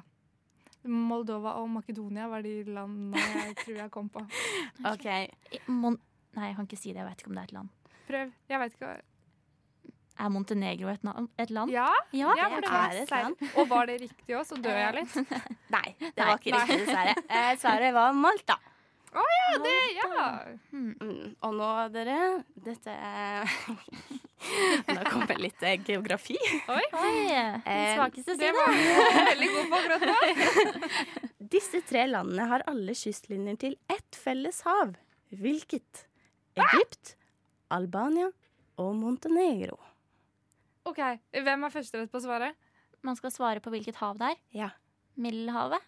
Moldova og Makedonia var de landene jeg tror jeg kom på.
OK.
Mon Nei, jeg kan ikke si det. Jeg vet ikke om det er et land.
Prøv. Jeg vet ikke. hva-
Er Montenegro et, et land?
Ja,
Ja,
ja
det
for det
er et land.
Og var det riktig òg, så dør jeg litt.
Nei, det
Nei.
var ikke riktig, dessverre. Eh, Svaret var Malta.
Ja, det, ja.
Mm, og nå, dere Dette er Nå kommer litt eh, geografi.
Oi, den svakeste
siden.
Det
var veldig god på akkurat nå.
Disse tre landene har alle kystlinjer til ett felles hav. Hvilket? Egypt, Albania og Montenegro.
OK, hvem er førsterett på svaret?
Man skal svare på hvilket hav det er.
Ja.
Middelhavet.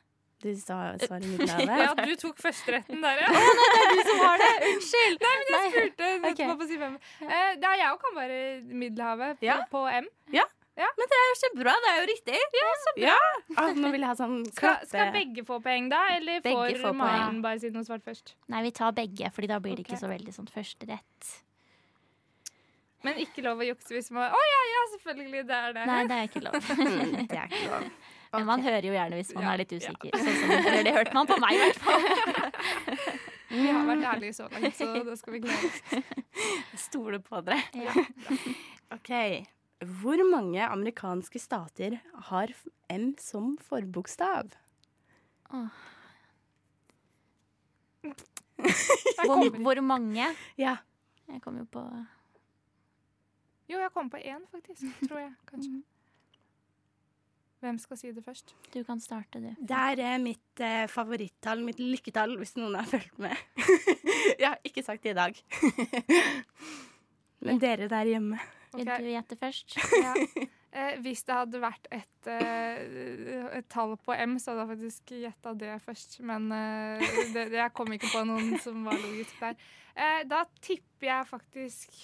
Du sa svaret Middelhavet.
Ja, du tok førsteretten der, ja.
Åh, det er Du som har det! Unnskyld! Nei, men
Jeg spurte nettopp
okay.
på å si hvem. Eh, det er jeg òg kan være Middelhavet på,
Ja.
på M.
Men det er jo kjempebra. Det er jo riktig. Ja, så bra. Ah, nå vil jeg ha sånn
Skal, skal begge få poeng, da? Eller
Begge
får Maren bare si noe svart først?
Nei, vi tar begge, Fordi da blir det
okay.
ikke så veldig sånn førsterett.
Men ikke lov å jukse hvis man Å ja, ja, selvfølgelig, det er det.
Nei, det er ikke lov.
Mm, det er ikke lov.
Men man hører jo gjerne hvis man
Ja,
er litt usikker. Sånn som, det hørte man på meg, i hvert fall.
Vi har vært ærlige så langt, så det skal vi klare.
Jeg Stole på dere.
Ja.
OK. Hvor mange amerikanske stater har M som forbokstav?
Hvor, hvor mange?
Ja.
Jeg kom jo på
Jo, jeg kom på én, faktisk. Tror jeg, kanskje. Hvem skal si det først?
Du kan starte, du.
Det er eh, mitt eh, favorittall, mitt lykketall, hvis noen har fulgt med. jeg har ikke sagt det i dag. Men dere der hjemme.
Vil
Ok.
du gjette først?
Ja. Eh, hvis det hadde vært et, eh, et tall på M, så hadde jeg faktisk gjetta det først. Men eh, det, jeg kom ikke på noen som var logisk der. Eh, da tipper jeg faktisk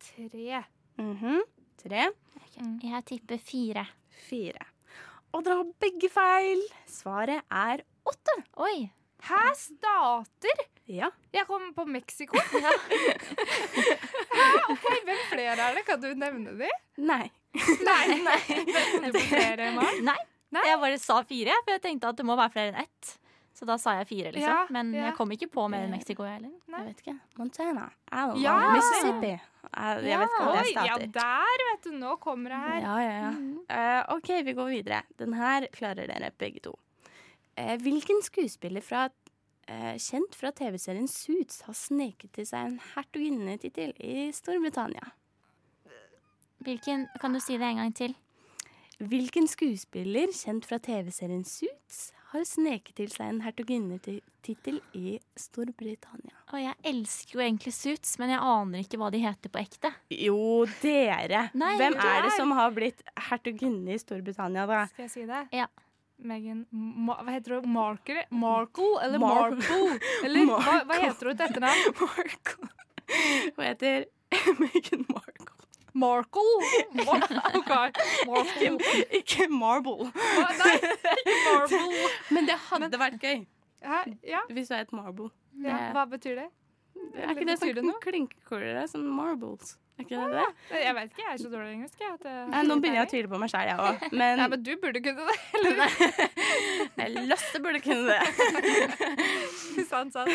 tre.
Mhm. Tre,
Jeg tipper fire.
fire. Og dere har begge feil. Svaret er åtte.
Oi!
Hæ, stater?
Ja.
Jeg kom på Mexico. Hæ, ok, Hvem flere er det? Kan du nevne de?
Nei.
Nei. nei. Kom du på flere, Maren?
Nei. Jeg bare sa fire, for jeg tenkte at det må være flere enn ett. Så da sa jeg fire, liksom.
Ja,
Men
ja.
jeg kom ikke på mer enn Mexico, jeg heller.
Jeg vet ikke. Montana. Know.
Ja.
Mississippi. Jeg, jeg vet ikke om det er
Oi, ja, der, vet du. Nå kommer det her.
Ja, ja, ja. Eh, OK, vi går videre. Den her klarer dere begge to. Eh, hvilken skuespiller fra, eh, kjent fra TV-serien Suits har sneket til seg en hertuginnetittel i Storbritannia?
Hvilken, kan du si det en gang til?
Hvilken skuespiller kjent fra TV-serien Suits har sneket til seg en hertuginnetittel i Storbritannia?
Og jeg elsker jo egentlig Suits, men jeg aner ikke hva de heter på ekte.
Jo, dere!
Nei,
Hvem er det som har blitt hertuginne i Storbritannia, da?
Skal jeg si det?
Ja.
Meghan Ma Hva heter hun? Markle? Markle eller
Mar-
Markle? Eller hva, hva heter hun til etternavn?
Markle. Hun heter Meghan Markle.
Markle? Mar OK. Markle.
Ikke, ikke Marble.
Hva? Nei, ikke Marble.
Men det hadde vært gøy
Hæ? Ja,
hvis du het Marble.
ja. Hva betyr det?
Er ikke det
det
sånn
noe?
Sånn marbles. Er ikke det det?
Jeg vet ikke, jeg er så dårlig i engelsk. Jeg, at jeg-
Nei, nå begynner jeg å tvile på meg sjæl, jeg òg. Men
Ja, men du burde kunne det. Eller?
jeg løste burde kunne det.
sant, sant.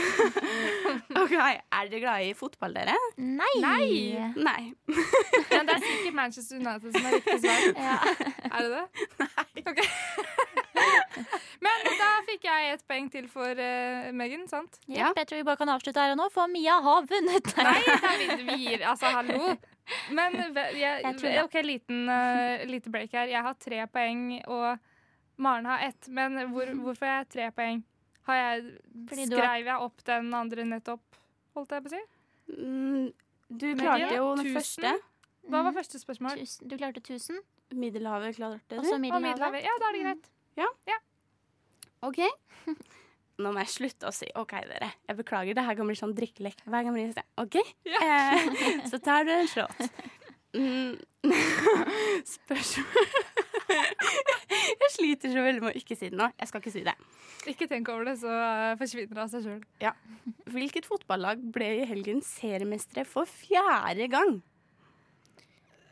Ok, Er dere glade i fotball, dere?
Nei!
Nei!
Nei.
Men det er sikkert Manchester United som er riktig svar.
Ja.
Er det det? Nei. Ok. Men da fikk jeg et poeng til for uh, Megan, sant?
Ja. Jeg tror vi bare kan avslutte her og nå, for Mia har vunnet.
Nei, det vinner vi gir Altså, hallo. Men jeg,
Jeg.
OK, liten, uh, lite break her. Jeg har tre poeng, og Maren har ett. Men hvor, hvorfor har jeg tre poeng? Har jeg, skrev jeg opp den andre nettopp, holdt jeg på å si?
Mm, du klarte jo den
tusen.
første.
Hva var første spørsmål?
Tusen. Du klarte 1000,
Middelhavet klarte du.
Og
Middelhavet.
Middelhavet. Ja, da er det greit.
OK. Nå må jeg slutte å si OK, dere. Jeg beklager, det her kan bli sånn drikkelek hver gang jeg sier OK. Eh, så tar du en shot. Mm. Spørsmål Jeg sliter så veldig med å ikke si det nå. Jeg skal ikke si det.
Ikke tenk over det, så uh, forsvinner det av seg sjøl.
Hvilket fotballag ble i helgen seriemestere for fjerde gang?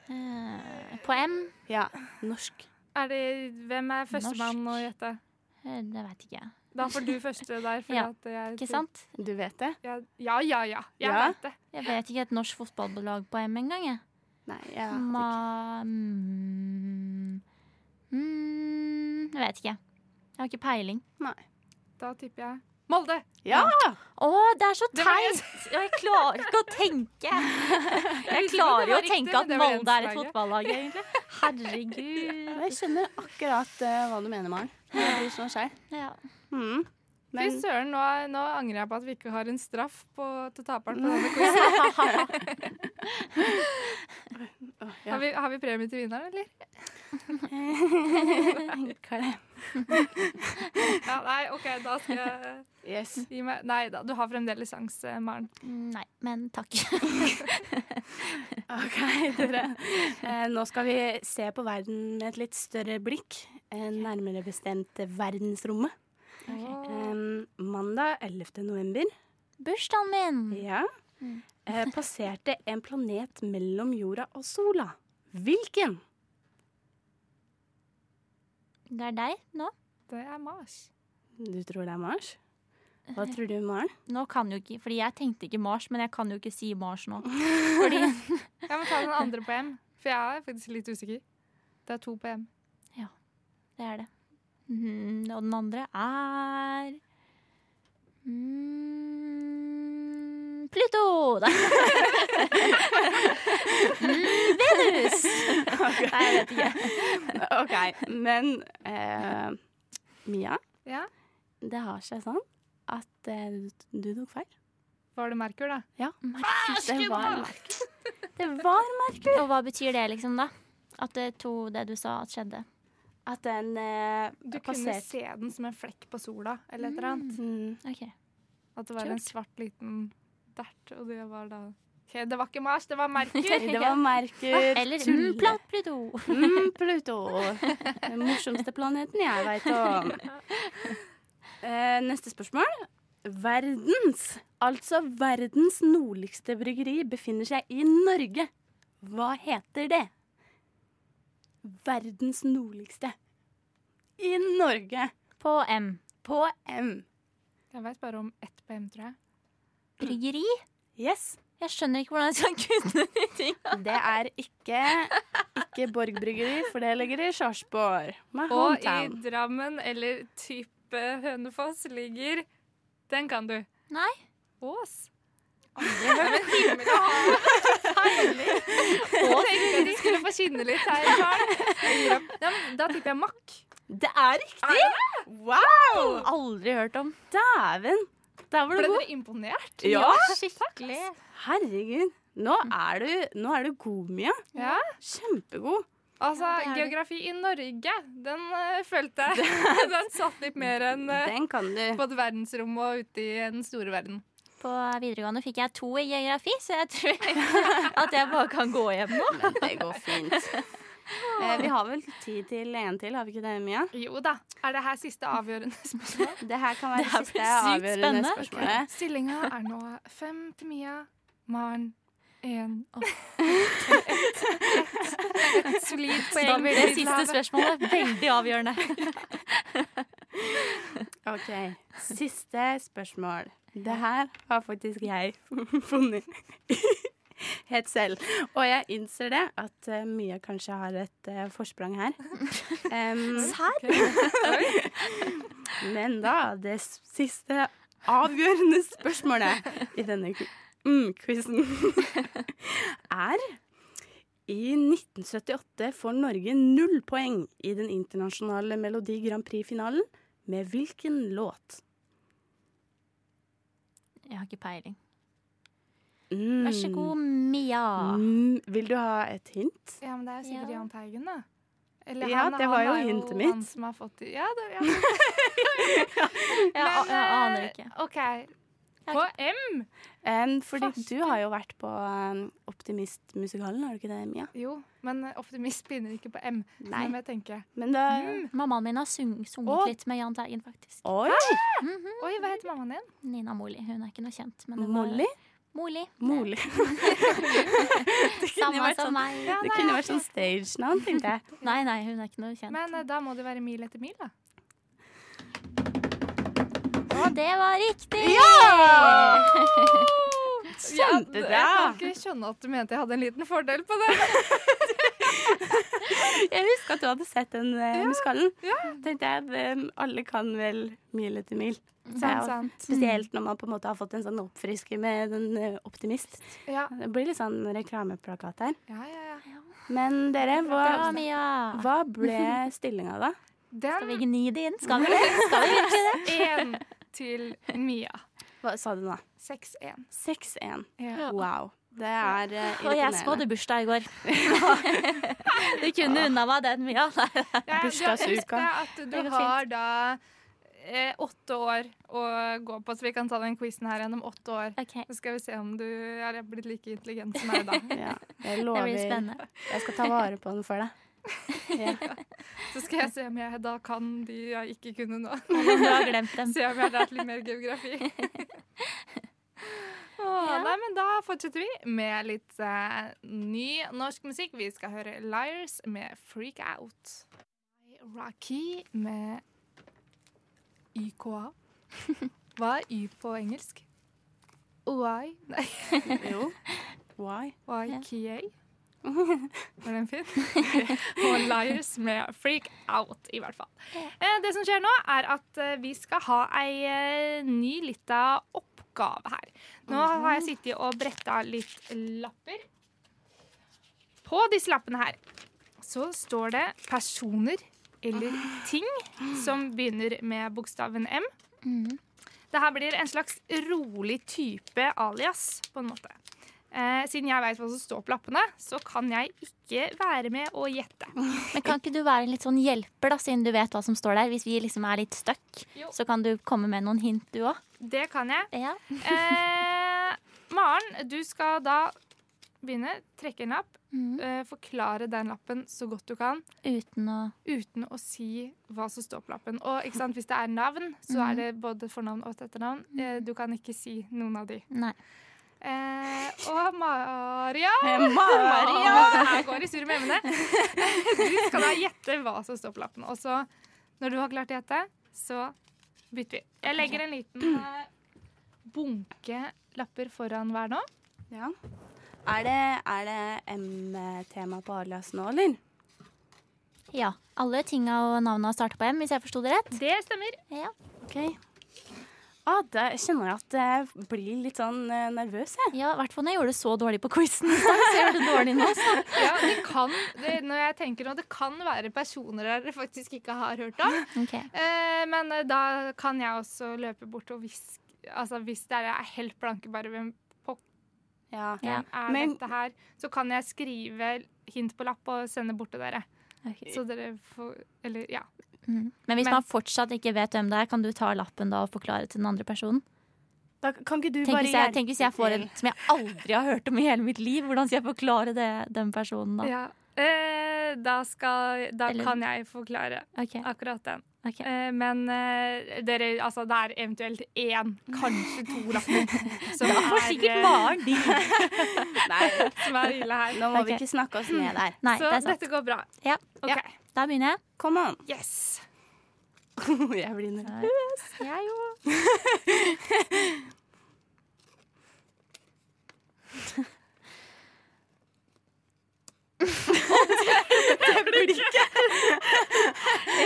Eh, På M?
Ja, norsk.
Er det, hvem er førstemann å gjette?
Eh, Det vet ikke jeg.
Da får du første der.
Ja,
at jeg,
Ikke sant?
Du vet det?
Ja, ja, ja. ja. Jeg
Ja.
vet det.
Jeg vet ikke et norsk fotballlag på M engang, jeg.
Nei, jeg vet.
Ma... Mm, mm, jeg vet ikke. Jeg har ikke peiling. Nei.
Da tipper jeg Molde!
Ja!
Å, det er så teit! Jeg klarer ikke å tenke. Jeg klarer jo å tenke at Molde er et fotballag, egentlig. Herregud.
Jeg skjønner akkurat eh, hva du mener, Maren. Jeg blir sånn skjær.
Ja.
Mm.
Fy søren, nå, nå angrer jeg på at vi ikke har en straff på, til taperen på denne quizen. Har, vi, har vi premie til vinneren, eller?
Hva er det?
Ja, nei, OK, da skal jeg
Yes.
gi meg Nei da, du har fremdeles sjans, Maren.
Nei, men takk.
OK, dere. Eh, nå skal vi se på verden med et litt større blikk. Eh, nærmere bestemt verdensrommet. Eh, mandag 11. november
Bursdagen min!
ja, eh, passerte en planet mellom jorda og sola. Hvilken?
Det er deg nå.
Det er Mars.
Du tror det er Mars? Hva tror du, Maren?
Nå kan jo ikke, fordi Jeg tenkte ikke Mars, men jeg kan jo ikke si Mars nå. Fordi
Jeg må ta den andre på M, for jeg er faktisk litt usikker. Det er to på M.
det er det. Mm, og den andre er mm, Pluto! Da. mm, Venus! Nei, jeg vet ikke.
OK, men eh, Mia,
Ja,
det har seg sånn at eh, du, tok feil.
Var det Merkur, da?
Ja.
Merkur.
Det var Merkur. Det var Merkur.
Og hva betyr det, liksom, da? At det to det du sa at skjedde?
At den eh,
Du kunne se den som en flekk på sola, eller et eller annet.
mm,
Ok.
At det var en svart liten dert, og det var da okay, Det var ikke Mars, det var Merkur.
Det var Merkur.
Eller mm, Pluto.
Mm, Pluto. Den morsomste planeten jeg veit om. Uh, neste spørsmål. Verdens, altså verdens nordligste bryggeri befinner seg i Norge. Hva heter det? Verdens nordligste. I Norge.
På M.
På M.
Jeg veit bare om ett på M, tror jeg.
Bryggeri?
Yes.
Jeg skjønner ikke hvordan jeg skal kunne de tinga.
Det er ikke, ikke Borg bryggeri, for det ligger i Sarpsborg. My
Og i. Drammen eller type Hønefoss ligger Den kan du.
Nei.
Ås. Aldri hørt himmel og hav. Tenkte de skulle få skinne litt her. i Ja, da tipper jeg Mack.
Det er riktig! Wow!
Aldri hørt om.
Dæven! Der var
Ble
du Ble
dere imponert?
Ja,
Skikkelig.
herregud. Nå er du, nå er du god, Mia.
Ja.
Kjempegod.
Altså,
Ja,
geografi i Norge, den uh, følte jeg. den satt litt mer enn uh,
Den kan du.
både verdensrommet og ute i den store verden.
På videregående fikk jeg to i geografi, så jeg tror at jeg bare kan gå hjem nå.
Men det går fint. Eh, vi har vel tid til en til, har vi ikke det, Mia?
Jo da. Er det her siste avgjørende spørsmål?
Det her kan være
Det
siste avgjørende
spennende.
spørsmålet.
Stillinga er nå fem til Mia, Maren én og. Et solid poeng.
Da blir det siste spørsmålet veldig avgjørende.
OK. Siste spørsmål. Det her har faktisk jeg funnet helt selv. Og jeg innser det, at uh, Mia kanskje har et uh, forsprang her. Em, men da, det siste avgjørende spørsmålet i denne mm, quizen er I 1978 får Norge null poeng i den internasjonale Melodi Grand Prix-finalen. Med hvilken låt?
Jeg har ikke peiling.
Mm.
Vær så god, Mia.
Mm, vil du ha et hint?
Ja, men det er jo sikkert
Ja.
Jahn Teigen, da. Eller
Ja, det var jo hintet mitt.
Han som har fått. Ja, det, ja.
Jeg, jeg aner
eh,
ikke.
OK. På M.
Um, fordi
Fast.
du har jo vært på um, Optimist-musikalen, har du ikke det, Mia?
Jo, men optimist begynner ikke på M.
Nei.
Det må jeg tenke.
Men da
Mammaen min har sung, sunget
Å.
litt med Jahn Teigen, faktisk.
Oi!
Oi, hva heter mammaen din?
Nina Molly. Hun er ikke noe kjent. Men Molly? var- Moli.
Moli.
Samme
vært
som
sånn-
meg.
Det kunne vært sånn stage-navn, tenkte jeg.
Nei, nei, hun er ikke noe kjent.
Men eh, da må det være Mil etter mil, da.
Og det var riktig!
Kjempebra!
jeg kan ikke skjønne at du mente jeg hadde en liten fordel på det.
Jeg husker at du hadde sett den uh, muskallen.
ja.
Tenkte jeg at um, alle kan vel Mil etter mil. Jeg- Spesielt når man på en måte har fått en sånn oppfrisker med den uh, Optimist.
Ja.
Det blir litt sånn reklameplakat her.
Ja, ja, ja.
Men dere, hva,
Mia.
hva ble stillinga da?
Skal vi gni det inn? Skal vi det? Skal vi virkelig det?
én til Mia.
Hva sa du nå?
6-1.
6-1.
Ja.
Wow. Det er uh,
Og jeg spådde bursdag i går. Du kunne unna meg den, mye.
Ja,
Bursdagsuka.
Du har da eh, åtte år å gå på, så vi kan ta den quizen her gjennom åtte år.
Okay.
Så skal vi se om du er blitt like intelligent som meg da.
Ja, jeg
Det blir spennende.
Jeg skal ta vare på den for deg. Ja.
Så skal jeg se om jeg da kan de jeg ikke kunne nå.
Om du har glemt dem.
Se om jeg har lært litt mer geografi. Nei, men Da fortsetter vi med litt uh, ny norsk musikk. Vi skal høre Liars med Freak Out. Rocky med YKA. Hva er Y på engelsk? OI? Nei,
Jo. Why?
YKA. Var den fin? Og Liars med Freak Out, i hvert fall. Eh, Det som skjer nå, er at eh, vi skal ha ei ny lita oppgave her. Nå har jeg sittet og bretta litt lapper. På disse lappene her så står det personer eller ting som begynner med bokstaven M.
Mhm.
Det her blir en slags rolig type alias, på en måte. Eh, siden jeg vet hva som står på lappene, så kan jeg ikke være med og gjette.
Men kan ikke du være litt sånn hjelper, da, siden du vet hva som står der? Hvis vi liksom er litt stuck, så kan du komme med noen hint, du òg.
Det kan jeg.
Ja.
Eh, Maren, du skal da begynne. Trekke en lapp.
Mm.
Eh, forklare den lappen så godt du kan,
Uten å
uten å si hva som står på lappen. Og ikke sant, hvis det er navn, så er det både fornavn og et etternavn. Eh, du kan ikke si noen av de.
Nei.
Eh, og Maria
Maria!
Her går det surr med emnene. Du skal da gjette hva som står på lappen. Og så, når du har klart å gjette, så bytter vi. Jeg legger en liten eh, bunke lapper foran hver nå.
Ja. Er det, er det M-tema på alias nå, eller?
Ja. Alle tinga og navna starter på M, hvis jeg forsto det rett.
Det stemmer.
Ja.
OK. Ah, da kjenner jeg at jeg blir litt sånn eh, nervøs, jeg.
Ja, i hvert fall når jeg gjorde det så dårlig på quizen Så gjør det dårlig nå. Så.
Ja, det kan, det, når jeg tenker nå, det kan være personer dere faktisk ikke har hørt om.
Ok.
Eh, men eh, da kan jeg også løpe bort og hviske Altså hvis dere er helt blanke, bare hvem
Ja.
Ja.
er
Men-
dette her, så kan jeg skrive hint på lapp og sende bort til dere.
Ok.
Så dere får Eller ja.
Mhm. Men hvis
Men-
man fortsatt ikke vet hvem det er, kan du ta lappen da og forklare til den andre personen?
Da kan ikke du
Tenk
bare
hvis, jeg, tenk hvis jeg får en som jeg aldri har hørt om i hele mitt liv. Hvordan skal jeg forklare det, den personen da?
ja. Eh, da skal Da kan jeg forklare
okay.
akkurat den.
Okay.
Eh, men eh, dere, altså, det er eventuelt én, kanskje to lapper som,
Da får
er,
sikkert
eh,
de.
Nei,
som er ille her.
nå må
okay.
vi ikke snakke oss ned der.
Nei,
Så
det er sant.
dette går bra.
Ja.
OK.
Ja.
Da begynner jeg.
Kom on.
Yes.
jeg blir nervøs.
Jeg òg.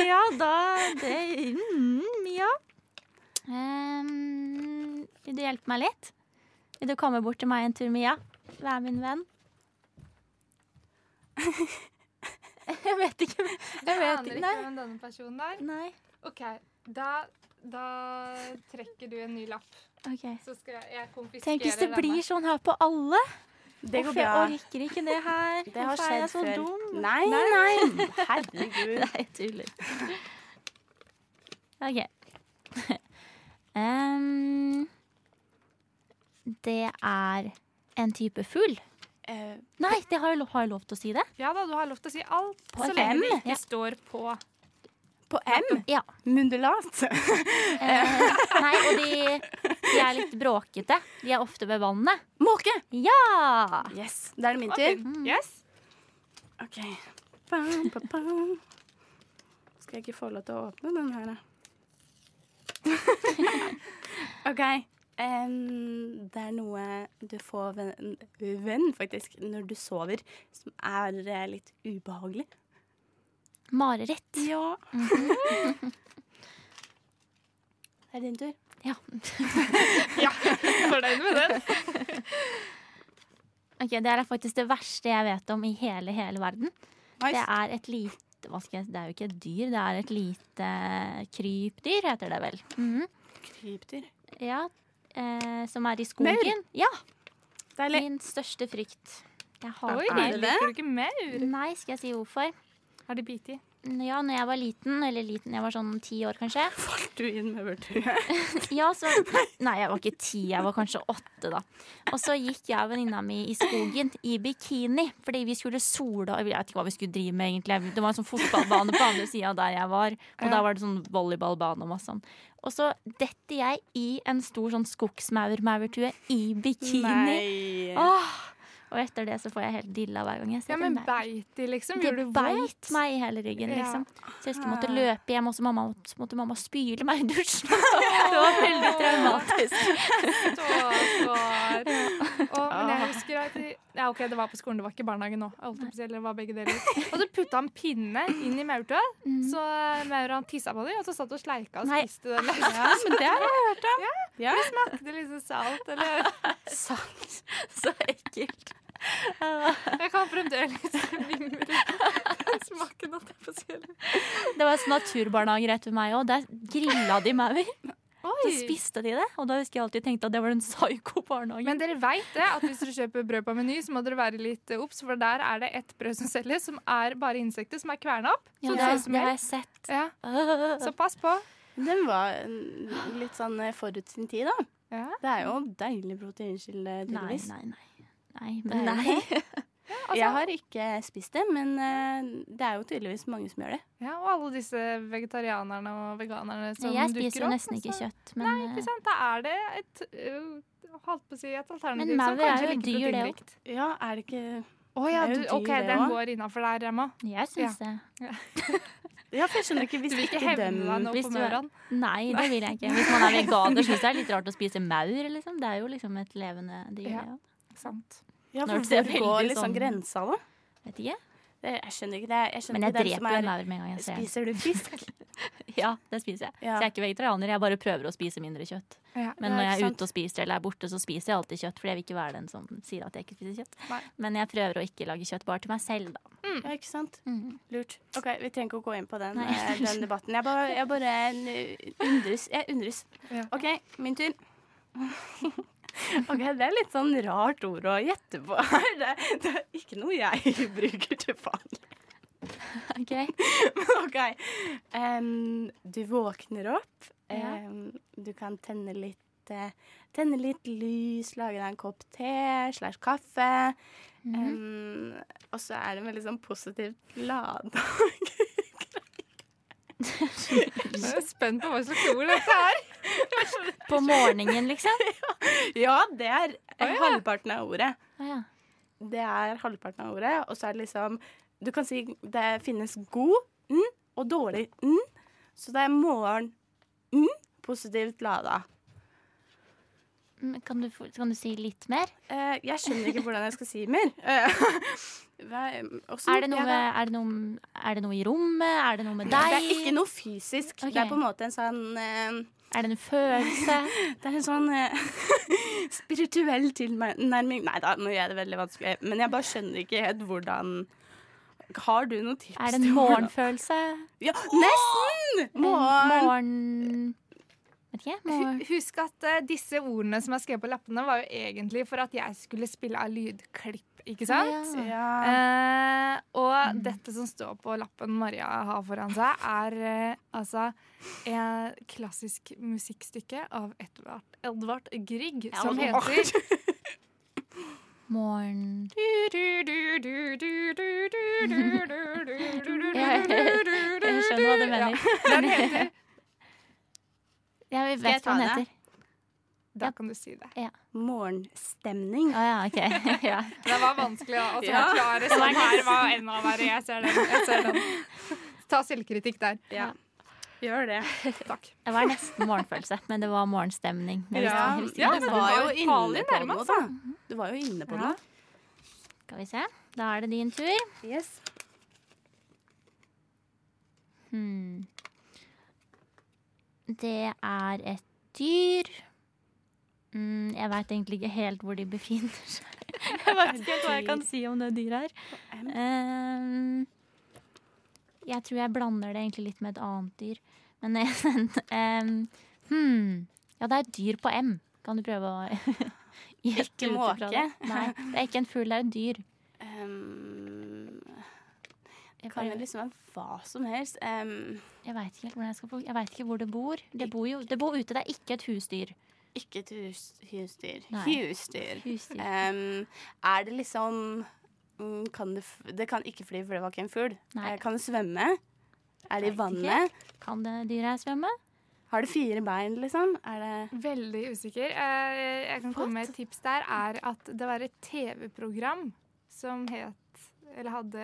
ja, da det, mm, Ja. Um, vil du hjelpe meg litt? Vil du komme bort til meg en tur, Mia? Vær min venn. Jeg vet ikke. Jeg vet
aner
ikke.
hvem denne personen er.
Nei.
OK, da, da trekker du en ny lapp.
Ok.
Så skal jeg, jeg konfiskerer
Tenk hvis det
denne.
blir sånn her på alle.
Det går
bra. jeg orker ikke det her.
Det har
Hvorfor er jeg
skjedd
så
før.
dum?
Nei, nei. Herregud.
Nei, tuller. OK. Um, det er en type fugl.
Eh,
Nei, det har jeg, lov, har jeg lov til å si det?
Ja da, du har lov til å si alt,
På
så lenge
M?
det ikke
Ja.
står på.
på M.
Ja.
Mundulat.
Eh, nei, og de, de er litt bråkete. De er ofte ved vannet.
Måke.
Ja!
Yes. Da er det min tur.
fint. Yes.
OK. Bam, bam, bam. Skal jeg ikke få lov til å åpne den her, da? OK. Em, det er noe du får venn, faktisk, når du sover, som er eh, litt ubehagelig.
Mareritt.
Ja. Det er din tur.
Ja.
Fornøyd med den?
Ok, Det er faktisk det verste jeg vet om i hele, hele verden. Det er et lite hva skal jeg, Det er jo ikke et dyr, det er et lite krypdyr, heter det vel. Mhm.
Krypdyr.
Ja, eh, Som er i skogen.
Maur.
Ja,
Deilig.
Min største frykt. Jeg
Oi,
hater
det det?
liker du ikke maur?
Nei, skal jeg si hvorfor?
Har de bitt i?
Ja, når jeg var liten, eller liten, jeg var sånn ti år kanskje.
Falt du inn med vørtue?
Ja, så Nei, jeg var ikke ti, jeg var kanskje åtte, da. Og så gikk jeg og venninna mi i skogen i bikini fordi vi skulle sole og Jeg vet ikke hva vi skulle drive med, egentlig. Det var en sånn fotballbane på andre sida der jeg var, og der var det sånn volleyballbane og masse sånn. Og så detter jeg i en stor sånn skogsmaur-maurtue i bikini.
Nei.
Åh! Og etter det så får jeg helt dilla hver gang jeg ser
Ja, men beit de, liksom?
Det
Gjorde du
beit
vondt?
meg i hele ryggen, liksom. Så jeg jeg måtte løpe hjem, og så mamma, måtte mamma spyle meg i dusjen. Det var veldig traumatisk.
Stakkar. Å, men jeg husker at de, Ja, OK, det var på skolen, det var ikke barnehagen nå. Eller det var begge deler. Og så putta han pinne inn i maurtua, så maura tissa på dem, og så satt og sleika og spiste den.
Ja, men det har jeg hørt om. Ja.
Det liksom salt, eller
Salt.
Så ekkelt.
Jeg kan fremdeles mimre den smaken, jeg si. eller?
Det var sånn naturbarnehage rett ved meg òg. Der grilla de maur. Så spiste de det. Og da husker jeg alltid tenkte at det var en psyko-barnehage.
Men dere veit det, at hvis dere kjøper brød på Meny, så må dere være litt eh, obs, for der er det ett brød som selges, som er bare insekter som er kverna opp.
ja,
Så
det,
det
har-
som
det har jeg sett.
Ja, så pass på.
Den var litt sånn eh, forut sin tid, da.
Ja.
Det er jo deilig proteinkilde, tydeligvis.
nei, nei. Nei,
Det
men nei.
altså-
Jeg har ikke spist det, men eh, det er jo tydeligvis mange som gjør det.
Ja, og alle disse vegetarianerne og veganerne som dukker opp.
Jeg spiser jo nesten ikke
altså.
kjøtt, men
Nei, ikke sant. Da er det et øh, holdt på å si et alternativ
Men som
som
er
kanskje
jo dyr, det
òg.
Ja, er det ikke
Å ja, du, OK,
dyr,
den går innafor der, Emma.
jeg syns det.
Ja, for jeg skjønner ikke hvis
Du vil ikke hevne deg nå på
er- Nei, det vil jeg ikke. Hvis man er veganer, syns jeg det er litt rart å spise maur. Liksom. Det er jo liksom et levende dyr.
Ja. Sant.
Ja, for hvor går liksom
sånn-
grensa, da?
Vet ikke.
Det, jeg skjønner ikke det. Jeg skjønner
Men jeg
ikke
dreper jo en maur med en gang jeg ser den.
Spiser du fisk?
Ja, det spiser jeg.
Ja.
Så jeg er ikke vegetarianer, jeg bare prøver å spise mindre kjøtt.
Ja.
Men når jeg er
sant.
ute og spiser eller er borte, så spiser jeg alltid kjøtt. For jeg vil ikke være den som sier at jeg ikke spiser kjøtt.
Nei.
Men jeg prøver å ikke lage kjøtt bare til meg selv, da.
Ja, ikke sant?
Mm.
Lurt. OK, vi trenger ikke å gå inn på den, eh, den debatten. Jeg bare, jeg bare undres. Jeg undres.
Ja.
OK, min tur. OK, det er litt sånn rart ord å gjette på her. Det, det er ikke noe jeg bruker til vanlig.
Ok.
OK. Um, du våkner opp.
Ja.
Em, du kan tenne litt uh, Tenne litt lys, lage deg en kopp te slash kaffe. Em, og så er det en veldig sånn positivt lada.
Jeg er spent på hva slags ord dette er.
På morgenen, liksom?
ja, det er halvparten av ordet.
Oh, ja.
Det er halvparten av ordet, og så er det liksom Du kan si det finnes god n og dårlig n. Så det er morgen n, positivt lada.
Kan du, kan du si litt mer?
Uh, jeg skjønner ikke hvordan jeg skal si mer.
Er det, noe er, det noe, er det noe i rommet? Er det noe med deg?
Det er ikke noe fysisk.
Okay.
Det er på en måte en sånn eh,
Er det en følelse?
Det er en sånn eh, spirituell tilnærming Nei da, nå gjør jeg det veldig vanskelig. Men jeg bare skjønner ikke helt hvordan Har du noen tips?
Er det en morgenfølelse?
Ja, nesten!
En
Morgen.
morgen... Morgen.
Husk at uh, disse ordene som er skrevet på lappene, var jo egentlig for at jeg skulle spille av lydklipp, ikke sant?
Ja.
Eh, og dette som står på lappen Maria har foran seg, er eh, altså et klassisk musikkstykke av Edvard, Edvard Grieg,
Ja,
som heter
Morgen...
Jeg
skjønner hva du mener.
Den heter
Ja, vi
Skal jeg
vet hva den heter.
Da kan du si det.
Morgenstemning.
Å ja, OK. ja.
Det var vanskelig å
Ja.
forklare sånn her var enda verre. Jeg ser den. Jeg ser den. Ta selvkritikk der.
Ja. Gjør det.
Takk.
Det var nesten morgenfølelse, men det var morgenstemning. Visste,
Ja,
visste
Ja,
du
men
det.
det
var
var
jo
farlig
inne på
nærme,
noe,
altså.
da. Du var jo inne på
Ja.
noe.
Skal vi se. Da er det din tur.
Yes.
Hmm. Det er et dyr. Mm, jeg veit egentlig ikke helt hvor de befinner seg. Jeg vet ikke helt hva jeg kan si om det dyret her. Um, jeg tror jeg blander det egentlig litt med et annet dyr. Men um, hmm. Ja, det er et dyr på M. Kan du prøve å
Ikke måke?
det? Nei, det er ikke en fugl, det er et dyr.
Um,
Jeg,
kan det liksom være hva som helst? Um,
jeg veit ikke helt hvordan jeg skal få Jeg vet ikke hvor det bor. Det bor jo det bor ute, det er ikke et husdyr.
Ikke til hus, husdyr.
Nei.
Husdyr.
Husdyr.
Um, er det liksom mm, kan det, f det kan ikke fly, for det var ikke en fugl. Eh, Kan det svømme? Er det i
vannet?
vannet?
Kan det dyret svømme?
Har det fire bein, liksom? Er det
Veldig usikker. Eh, Jeg kan komme med et tips der. Er at det var et TV-program som het eller hadde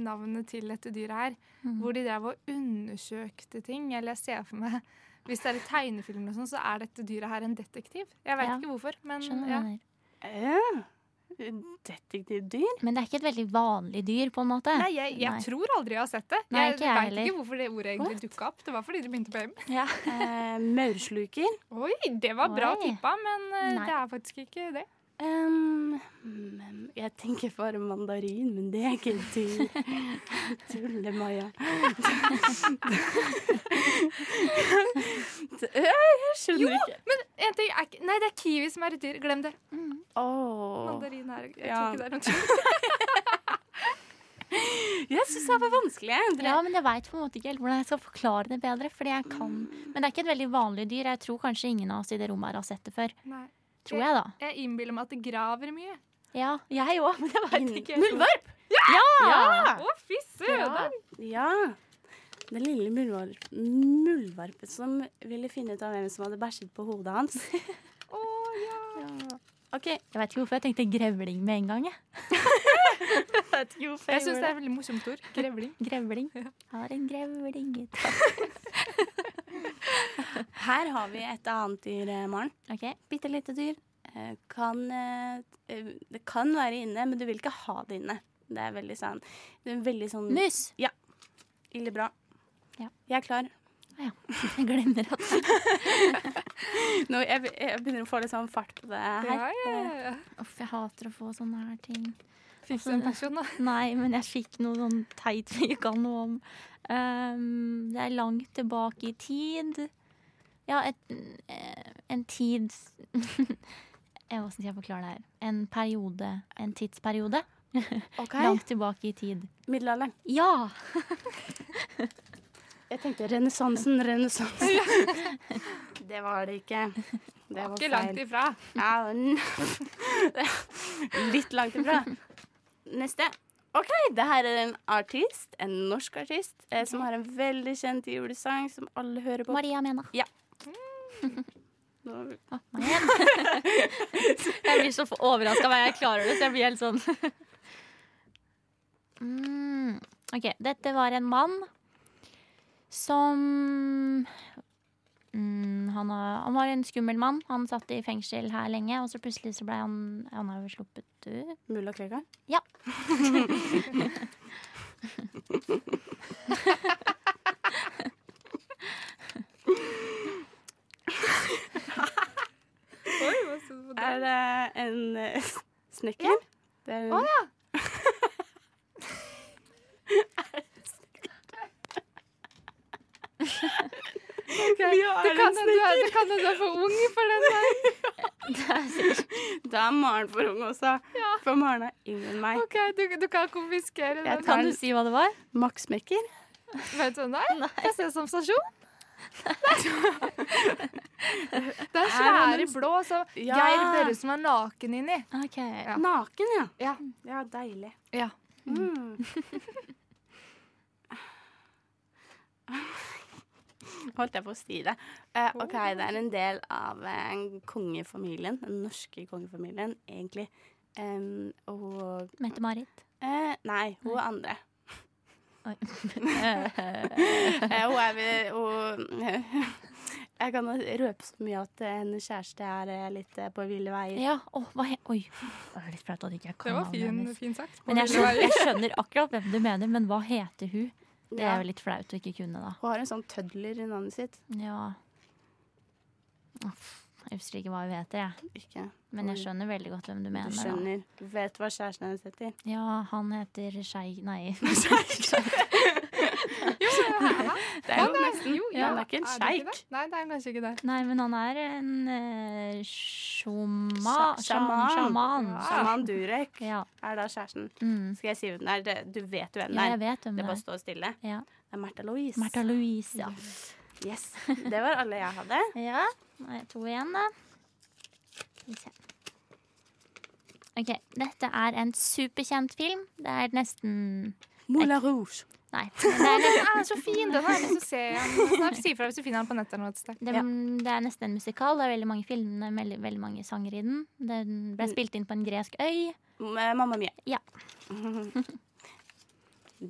navnet til dette dyret her,
Mm.
hvor de drev og undersøkte ting. Eller jeg ser for meg Hvis det er et tegnefilm, og sånn, så er dette dyret her en detektiv. Jeg vet
Ja.
ikke hvorfor, men
Skjønner
ja.
ja. Detektivdyr?
Men det er ikke et veldig vanlig dyr, på en måte.
Nei, jeg, jeg
Nei.
tror aldri jeg har sett det.
Nei,
jeg
ikke jeg
vet ikke hvorfor det ordet egentlig dukka opp. Det var fordi det begynte på M.
Ja.
Eh, Maursluker?
Oi, det var bra
Oi.
tippa, men eh,
Nei.
det er faktisk ikke det.
Um, mm, jeg tenker bare mandarin, men det er ikke tull. dyr. Tulle-Maja. jeg skjønner ikke.
Men en ting er ikke Nei, det er kiwi som er et dyr. Glem det.
Åh.
Mandarin er Jeg
Ja.
tror ikke det er noe tull.
Jeg syns det var vanskelig. Andre.
ja, men jeg veit på en måte ikke helt hvordan jeg skal forklare det bedre. Fordi jeg kan Men det er ikke et veldig vanlig dyr. Jeg tror kanskje ingen av oss i det rommet her har sett det før.
Nei.
Tror jeg, da.
Jeg innbiller meg at det graver mye.
Ja, jeg òg, men jeg veit ikke.
Muldvarp!
Ja!
Å, fy søren!
Ja. Den lille muldvarp, muldvarpen som ville finne ut av hvem som hadde bæsjet på hodet hans.
Å, ja.
OK.
Jeg vet ikke hvorfor jeg tenkte grevling med en gang. Jeg, jeg
Jeg syns det er et veldig morsomt ord. Grevling.
Grevling. Har en grevling i
Her har vi et annet dyr, eh, Maren.
Okay.
Bitte lite dyr. Eh, Kan, eh, det kan være inne, men du vil ikke ha det inne. Det er veldig sånn, det er veldig sånn
Mus.
Ille bra.
Ja.
Jeg er klar.
Jeg glemmer at
Nå, jeg, jeg begynner å få litt sånn fart på det her.
Ja, ja, ja.
Uff, jeg hater å få sånne her ting.
Fikk du en person, da?
Nei, men jeg fikk noe sånn teit vi kan noe om. Ehm, det er langt tilbake i tid. Ja, et, eh, en tid Hvordan skal jeg forklare det her? En periode. En tidsperiode.
Okay.
Langt tilbake i tid.
Middelalderen.
Ja!
Jeg tenkte renessansen, renessansen. det var det ikke. Det var
Ikke langt ifra.
Ja, litt langt ifra. Neste. OK, det her er en artist, en norsk artist, eh, som har en veldig kjent julesang som alle hører på.
Maria Mena.
Nå-
Å, nei. jeg blir så overraska hver jeg klarer det, så jeg blir helt sånn mm, OK. Dette var en mann som Mm, han, han, var en skummel mann. Han satt i fengsel her lenge, og så plutselig så ble han Han har jo sluppet ut.
Mulla Krekar?
Ja.
Oi, hva så på
Er det en uh, snekker? Ja. Det er en... Å ja.
er det snekker? Hende du er- det kan hende du er for ung for den der.
Da er Maren for ung også. For Maren er yngre enn meg.
OK, du, du kan konfiskere den.
Kan du si hva det var?
Max Mekker.
Vet du hvem det er? Nei. Sesam stasjon? Det er svære blå som
Ja.
Geir som er naken inni.
Okay.
Ja.
Naken, ja.
Ja.
Ja, deilig.
Ja.
Mm. Holdt jeg på å si det. Uh, OK, det er en del av uh, kongefamilien. Den norske kongefamilien, egentlig. Um, og
Mette-Marit.
Uh, Nei, hun andre.
Oi.
Hun er vi hun, Jeg kan røpe så mye at hennes kjæreste er litt på ville veier.
Ja, oh, hva he Oi. Det var litt flaut at ikke jeg kan
Det var fin, fin sagt.
Men jeg skjønner, jeg skjønner akkurat hvem du mener, men hva heter hun? Det
Ja.
er jo litt flaut å ikke kunne, da.
Hun har en sånn tødler i navnet sitt.
Ja. Uff, Jeg husker ikke hva hun heter, jeg.
Ikke.
Men jeg skjønner veldig godt hvem du
Du
mener. Da.
Du vet hva kjæresten hennes heter.
Ja, han heter Skei... Nei.
Det er jo nesten
Jo,
ja, Han er ikke en sjeik.
Nei, det er kanskje ikke det.
Nei, men han er en uh, Sjaman. Sjaman.
Shaman Durek
Ja.
er da kjæresten.
Mm.
Skal jeg si hvem det er? Du vet jo hvem
ja,
det
jeg
er.
vet hvem
Det
det
er bare står stille.
Ja.
Det er Märtha Louise.
Martha Louise, ja.
Yes. Det var alle jeg hadde.
Ja, nå er jeg to igjen, da. Skal vi se. OK, dette er en superkjent film. Det er nesten
Moulin Rouge.
Nei. Er,
Den er så fin! Den har jeg lyst til å se igjen. Si ifra hvis du finner den på nettet. et sted.
det, det er nesten en musikal. Det er veldig mange filmer, veldig, veldig mange sanger i den. Den ble spilt inn på en gresk øy.
Eh, Mamma Mia.
Ja.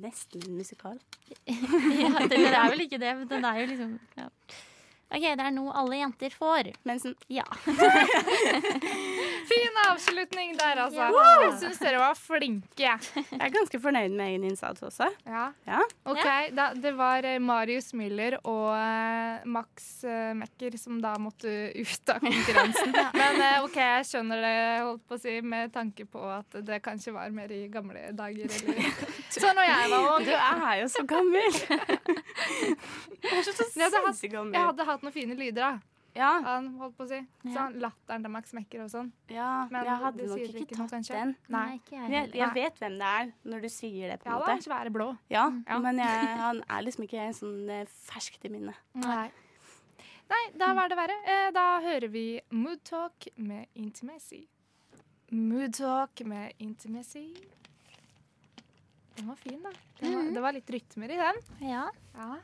Nesten en musikal.
ja det, det er vel ikke det, men den er jo liksom ja. OK, det er noe alle jenter får.
Mensen.
Ja.
Fin avslutning der, altså. Jeg syns dere var flinke.
Jeg er ganske fornøyd med egen innsats også.
Ja.
Ja.
OK, da, det var eh, Marius Müller og uh, Max uh, Mekker som da måtte ut av konkurransen. Men uh, OK, jeg skjønner det, holdt på å si, med tanke på at det kanskje var mer i gamle dager, eller Sånn når jeg var ung.
Du er jo så gammel. Er så
Jeg hadde hatt- Jeg hadde hatt noen fine lyder, da.
Ja,
Han holdt på å si. Sånn latteren til Max Mekker og sånn.
ja,
Men
jeg hadde nok ikke
ikke
tatt den.
Nei.
ikke jeg
jeg, jeg vet hvem det er når du sier det, på en
Ja,
måte.
Ja, svære blå.
Ja,
Ja.
Men jeg, han er liksom ikke sånn Fersk ferskt i minnet.
Nei. Nei, da var det verre. Eh, Da hører vi Mood Talk med Intimacy. Mood Talk med Intimacy. Den var fin, da. Det var, det var litt rytmer i den.
Ja,
Ja.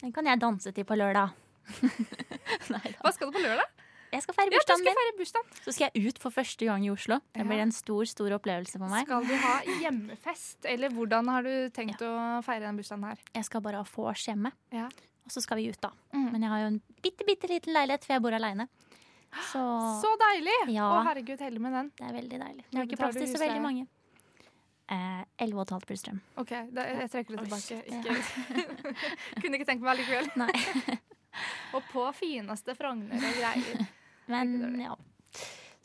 den kan jeg danse til på lørdag.
Hva skal du på lørdag?
Jeg skal feire
Ja,
bursdagen
skal
min. Så skal jeg ut for første gang i Oslo. Det
Ja.
blir en stor, stor opplevelse for meg.
Skal du ha hjemmefest, eller hvordan har du tenkt å feire den bursdagen her?
Jeg skal bare ha vors hjemme,
Ja.
og så skal vi ut da.
Mm.
Men jeg har jo en bitte, bitte liten leilighet, for jeg bor aleine. Så
Så deilig!
Ja.
å herregud, heldig med den.
det er veldig deilig. Det er ikke plass til så veldig mange. Eh, 11,5 pluss strøm.
OK, da, jeg trekker det tilbake. Ikke. Kunne ikke tenkt meg likevel.
Nei.
Og på fineste Frogner og greier.
Men ja.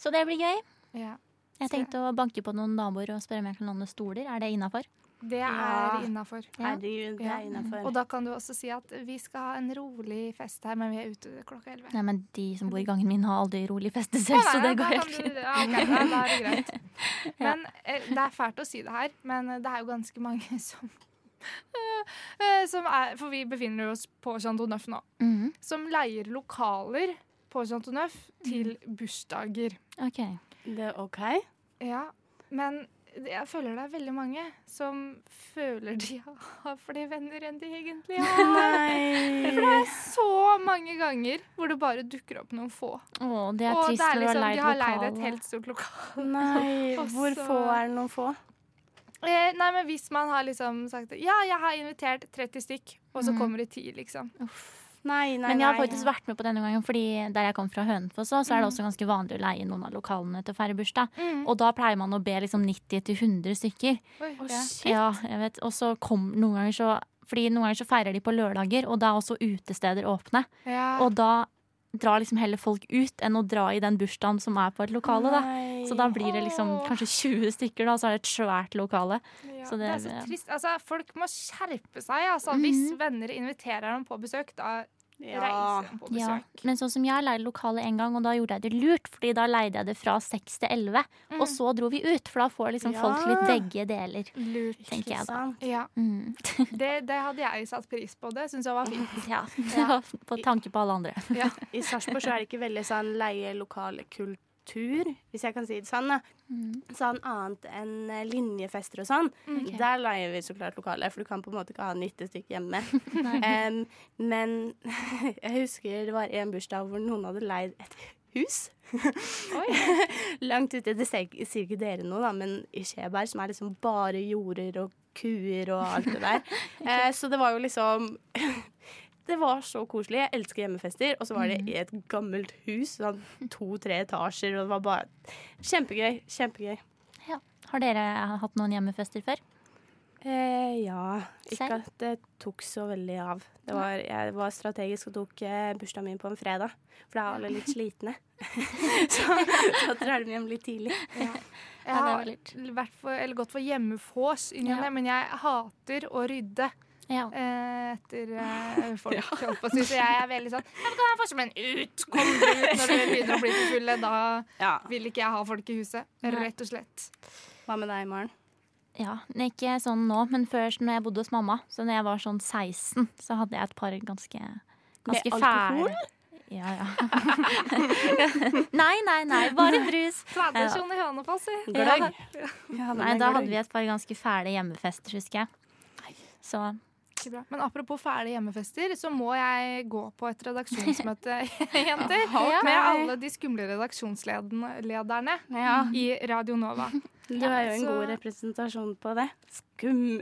Så det blir gøy.
Ja.
Jeg tenkte å banke på noen naboer og spørre om jeg kan låne stoler. Er det innafor?
Det er
Ja.
innafor.
Ja.
Ja. Og da kan du også si at vi skal ha en rolig fest her, men vi er ute klokka elleve.
Nei, men de som bor i gangen min, har aldri rolig feste selv, så det går helt fint.
Ja, da, da er det greit. Men eh, Det er fælt å si det her, men det er jo ganske mange som eh, som er, For vi befinner oss på Chantoneuf Neuf nå.
Mhm.
Som leier lokaler på Chantoneuf til bursdager.
OK.
Det er OK?
Ja, men jeg føler det er veldig mange som føler de har flere venner enn de egentlig har. Nei. For det er så mange ganger hvor det bare dukker opp noen få.
Å, det er
Og
trist
det er liksom, de har leid et helt stort lokal.
Nei. Hvor få er det noen få?
Eh, nei, men hvis man har liksom sagt Ja, jeg har invitert 30 stykk, og så
mm.
kommer det 10, liksom.
Nei, nei,
Men jeg har
nei.
faktisk vært med på denne gangen, fordi der jeg kom fra Hønefoss, så er det
Mm.
også ganske vanlig å leie noen av lokalene til å feire bursdag.
Mm.
Og da pleier man å be liksom 90-100 stykker.
Oi,
shit.
Ja, jeg vet. Og så kom noen ganger så Fordi noen ganger så feirer de på lørdager, og da er også utesteder åpne.
Ja.
Og da drar liksom heller folk ut enn å dra i den bursdagen som er på et lokale, da. Så da blir det liksom kanskje 20 stykker, da, så er det et svært lokale.
Ja,
Så
det,
det-
er så trist. Altså, folk må skjerpe seg. Altså. Hvis venner inviterer dem på besøk, da reise på
Ja, men sånn som jeg leide lokale en gang, og da gjorde jeg det lurt, fordi da leide jeg det fra seks til elleve, og så dro vi ut, for da får liksom folk litt begge deler,
Lurt.
tenker jeg da.
Ja,
Mm.
det, det hadde jeg satt pris på. Det syns jeg var fint.
Ja, på tanke på alle andre.
Ja.
I Sarpsborg så er det ikke veldig sånn leie lokale kultur, hvis jeg kan si det sånn. da. Sånn annet enn eh, linjefester og sånn.
Okay.
Der leier vi så klart lokale, for du kan på en måte ikke ha 90 stykker hjemme. um, men jeg husker det var en bursdag hvor noen hadde leid et hus. Langt ute. Det sier ikke- dere noe, da, men i Skjeberg, som er liksom bare jorder og kuer og alt det der. Eh, så det var jo liksom Det var så koselig. Jeg elsker hjemmefester. Og så var det i et gammelt hus, sånn to-tre etasjer, og det var bare kjempegøy. Kjempegøy.
Ja. Har dere hatt noen hjemmefester før?
Eh, ja. Ikke
Selv?
at det tok så veldig av. Det var, jeg var strategisk og tok eh, bursdagen min på en fredag. For da er alle litt slitne. så da drar de hjem litt tidlig.
Ja, Jeg
har vært for, eller gått for hjemmefås, i
Ja.
men jeg hater å rydde.
Ja.
eh, etter eh, folk. holdt på å si. Så jeg er veldig sånn ja, men Kan jeg få som en ut? Kom dere ut når dere begynner å bli for fulle. Da
Ja.
vil ikke jeg ha folk i huset. Rett og slett.
Hva med deg, Maren?
Ja, Ikke sånn nå, men først når jeg bodde hos mamma. Så når jeg var sånn 16, så hadde jeg et par ganske, ganske
alkohol?
fæle Ja, ja. nei, nei, nei. Bare brus.
Tradisjon i Hønefoss, si.
Ja.
Ja,
Nei, da hadde vi et par ganske fæle hjemmefester, husker jeg. Så.
Men apropos fæle hjemmefester, så må jeg gå på et redaksjonsmøte, jenter. Med alle de skumle redaksjonslederne
Ja.
i Radio Nova.
Du har jo en
så-
god representasjon på det. Skum.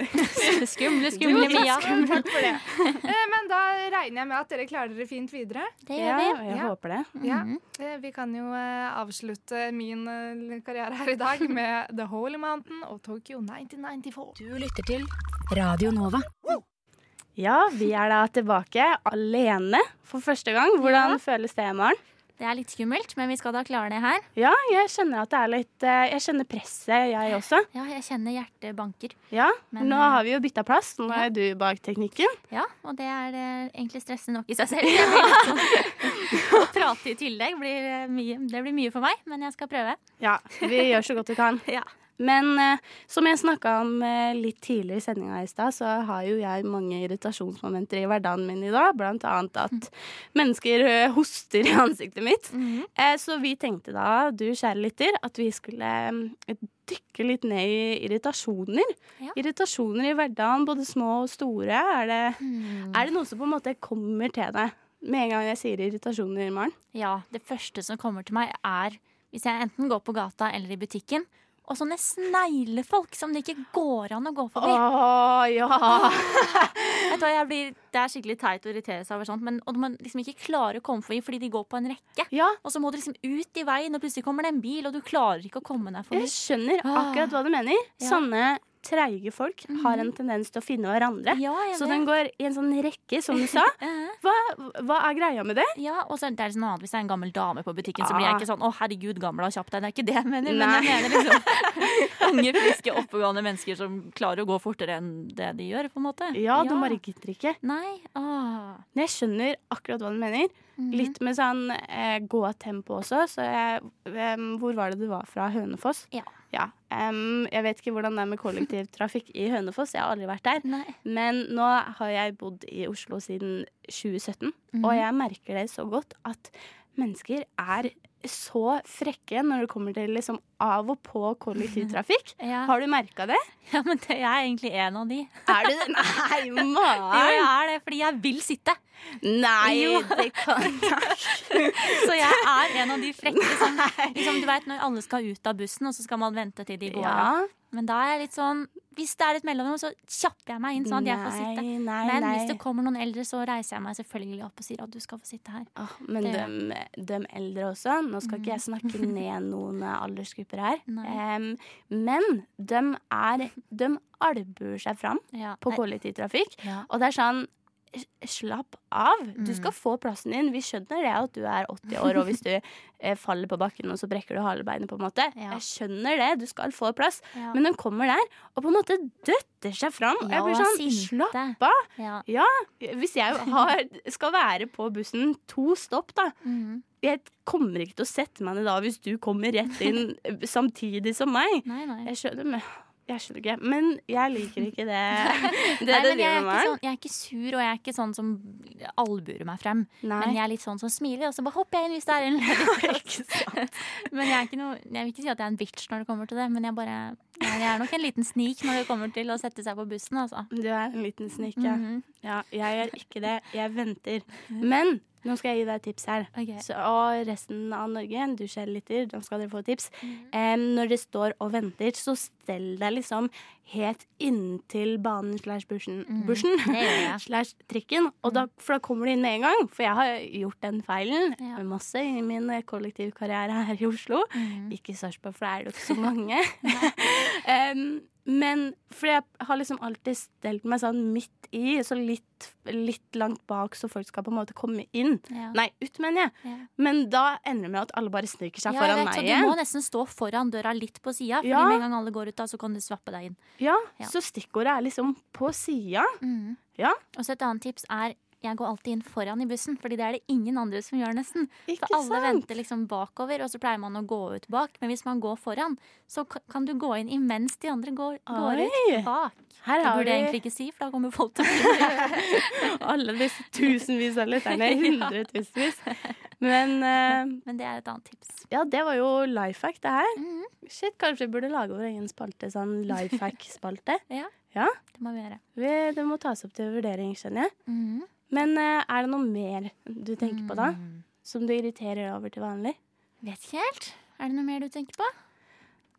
skumle, skumle Mia.
Takk for det. Eh, Men da regner jeg med at dere klarer dere fint videre.
Det gjør vi.
jeg
Ja.
håper det.
Ja. Eh, Vi kan jo eh, avslutte min karriere her i dag med The Holy Mountain og Tokyo 1994.
Du lytter til Radio Nova.
Ja, vi er da tilbake alene for første gang. Hvordan føles det, Maren?
Det er litt skummelt, men vi skal da klare det her.
Ja, jeg kjenner at det er litt eh, Jeg kjenner presset, jeg også.
Ja, jeg kjenner hjertet banker.
Ja,
Men,
Nå
eh,
har vi jo bytta plass. Nå
ja.
er du bak teknikken.
Ja, og det er eh, egentlig stressende nok i seg selv. Sånn- Å prate i tillegg blir mye, det blir mye for meg, men jeg skal prøve.
Ja, vi gjør så godt vi kan.
Ja.
Men eh, som jeg snakka om eh, litt tidligere i sendinga i stad, så har jo jeg mange irritasjonsmomenter i hverdagen min i dag. Blant annet at mennesker eh, hoster i ansiktet mitt.
Mhm.
Eh, så vi tenkte da, du kjære lytter, at vi skulle eh, dykke litt ned i irritasjoner.
Ja.
Irritasjoner i hverdagen, både små og store. Er det,
Mm.
er det noe som på en måte kommer til deg med en gang jeg sier irritasjoner, Maren?
Ja, det første som kommer til meg er hvis jeg enten går på gata eller i butikken, og sånne sneglefolk som det ikke går an å gå forbi.
Å ja!
Vet du hva, jeg blir, det er skikkelig teit å irritere seg over sånt, men og man liksom ikke klarer å komme forbi fordi de går på en rekke.
Ja,
Og så må du liksom ut i veien, og plutselig kommer det en bil, og du klarer ikke å komme deg forbi.
Jeg skjønner akkurat hva du mener.
Ja.
Sånne treige folk har en tendens til å finne hverandre.
Ja,
Så den går i en sånn rekke, som du sa.
Eh,
Hva, hva er greia med det?
Ja, og så er det sånn annet Hvis det er en gammel dame på butikken, så blir jeg ikke sånn 'Å, herregud, gamla, kjapp deg'. Det er ikke det jeg mener. Men jeg mener liksom unge, friske, oppegående mennesker som klarer å gå fortere enn det de gjør, på en måte.
Ja, du marketer ikke.
Nei. Åh.
Jeg skjønner akkurat hva du mener.
Mhm.
Litt med sånn eh, gå-tempo også. Så jeg, em, hvor var det du var fra? Hønefoss?
Ja.
Ja. Um, jeg vet ikke hvordan det er med kollektivtrafikk i Hønefoss. Jeg har aldri vært der.
Nei.
Men nå har jeg bodd i Oslo siden 2017,
Mhm.
og jeg merker det så godt at mennesker er så frekke når det kommer til liksom av og på kollektivtrafikk.
Ja.
Har du merka det?
ja, men det, jeg er egentlig en av de.
Er du det? Nei,
Jo, jeg er det, fordi jeg vil sitte.
Nei,
Jo.
det kan
Så jeg er en av de frekke som liksom, Du vet når alle skal ut av bussen, og så skal man vente til de går av.
Ja.
Men da er jeg litt sånn Hvis det er et mellomrom, så kjapper jeg meg inn sånn at jeg får sitte.
Nei, nei,
Men hvis det kommer noen eldre, så reiser jeg meg selvfølgelig opp og sier at du skal få sitte her.
Åh, men
de,
dem, dem eldre også. Nå skal ikke jeg snakke ned noen aldersgrupper her. Um, men de, er De albuer seg fram
Ja.
på kollektivtrafikk.
ja.
Og det er sånn slapp av. Du
Mm.
skal få plassen din. Vi skjønner det at du er 80 år, og hvis du eh, faller på bakken, og så brekker du halebeinet, på en måte.
Ja.
Jeg skjønner det. Du skal få plass.
Ja.
Men den kommer der og på en måte døtter seg fram.
Ja,
jeg blir sånn. Slapp av.
Ja.
Hvis jeg har, skal være på bussen to stopp, da.
Mm.
Jeg kommer ikke til å sette meg ned da hvis du kommer rett inn samtidig som meg.
Nei, nei.
Jeg skjønner, jeg skjønner ikke. Men jeg liker ikke det. Det
Nei,
det
jeg, er ikke sånn, jeg er ikke sur, og jeg er ikke sånn som albuer meg frem.
Nei.
Men jeg er litt sånn som smiler, og så bare hopper jeg inn hvis det er en ledig. Men jeg noe Jeg vil ikke si at jeg er en bitch når det kommer til det, men jeg bare Jeg er nok en liten snik når det kommer til å sette seg på bussen, altså.
Du er en liten snik, ja.
Mhm.
ja. Jeg gjør ikke det. Jeg venter. Men nå skal jeg gi deg et tips her.
Okay.
Så, og resten av Norge, du kjærlytter, da skal dere få tips.
Mm.
Um, når dere står og venter, så stell deg liksom helt inntil banen slash bushen, bushen
Mhm. gjør jeg. Mhm.
slash trikken. Og da, for da kommer du inn med en gang. For jeg har gjort den feilen
Ja.
masse i min eh, kollektivkarriere her i Oslo.
Mm.
Ikke i Sarpsborg, for det er jo ikke så mange. Em, men for jeg har liksom alltid stelt meg sånn midt i, så litt, litt langt bak, så folk skal på en måte komme inn.
Ja.
Nei, ut, mener jeg.
Ja.
Men da ender det med at alle bare sniker seg
Ja,
foran meg igjen.
Du må nesten stå foran døra litt på sida,
Ja.
med en gang alle går ut, da, så kan du svappe deg inn.
Ja,
Ja.
Så stikkordet er liksom på sida.
Mm.
Ja.
Og så et annet tips er jeg går alltid inn foran i bussen, Fordi det er det ingen andre som gjør, nesten.
Ikke
For alle
sant?
venter liksom bakover, og så pleier man å gå ut bak. Men hvis man går foran, så kan du gå inn imens de andre går, går ut bak.
Her
Det
burde
burde jeg egentlig ikke si, for da kommer folk til å
alle disse tusenvis av lytterne. Hundretusenvis. Men uh,
Men det er et annet tips.
ja, det var jo life hack, det her.
Mhm.
Shit, kanskje vi burde lage vår egen spalte, sånn life hack-spalte.
Ja.
Ja.
Det må vi gjøre.
Vi- Det må tas opp til vurdering, skjønner jeg.
Mhm.
Men eh, er det noe mer du tenker på da?
Mm.
Som du irriterer over til vanlig?
Vet ikke helt. Er det noe mer du tenker på?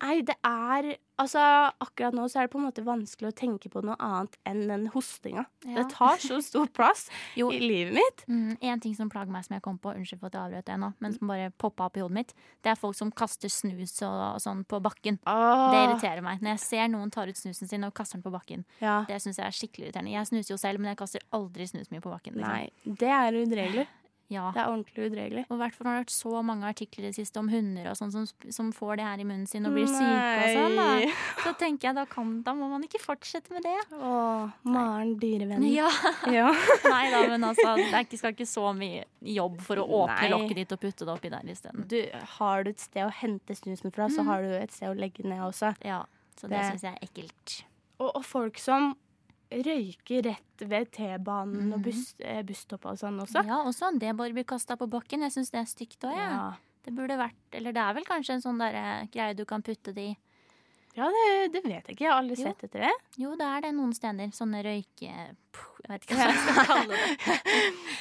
Nei, det er Altså, akkurat nå så er det på en måte vanskelig å tenke på noe annet enn den hostinga.
Ja.
Det tar så stor plass
Jo.
i livet mitt.
Mm, en ting som plager meg som jeg kom på, unnskyld for at jeg avbrøt det nå, men som bare poppa opp i hodet mitt, det er folk som kaster snus og, og sånn på bakken. Det irriterer meg. Når jeg ser noen tar ut snusen sin og kaster den på bakken.
ja.
Det syns jeg er skikkelig irriterende. Jeg snuser jo selv, men jeg kaster aldri snus min på bakken. Liksom.
Nei, det er udregelig.
Ja.
Det er ordentlig udregelig.
Og i hvert fall har det vært så mange artikler i det siste om hunder og sånn som, som får det her i munnen sin og blir syke og sånn. Da. Så tenker jeg da, kan, da må man ikke fortsette med det.
Åh, Maren dyrevenn.
Ja.
Ja.
Nei da, men altså, det skal ikke så mye jobb for å åpne
Nei.
lokket ditt og putte det oppi der isteden.
Har du et sted å hente snusen fra, så har du et sted å legge ned også.
Ja, så det,
Det-
syns jeg er ekkelt.
Og, og folk som røyker rett ved T-banen og buss, eh, og sånn også.
Ja, også det bare blir kasta på bakken. Jeg syns det er stygt òg, jeg.
Ja.
Det burde vært Eller det er vel kanskje en sånn der, eh, greie du kan putte det i.
Ja, det, det vet jeg ikke. Jeg har aldri
Jo.
sett etter det.
Jo, det er det noen steder. Sånne røyke... Jeg vet ikke hva jeg skal kalle det.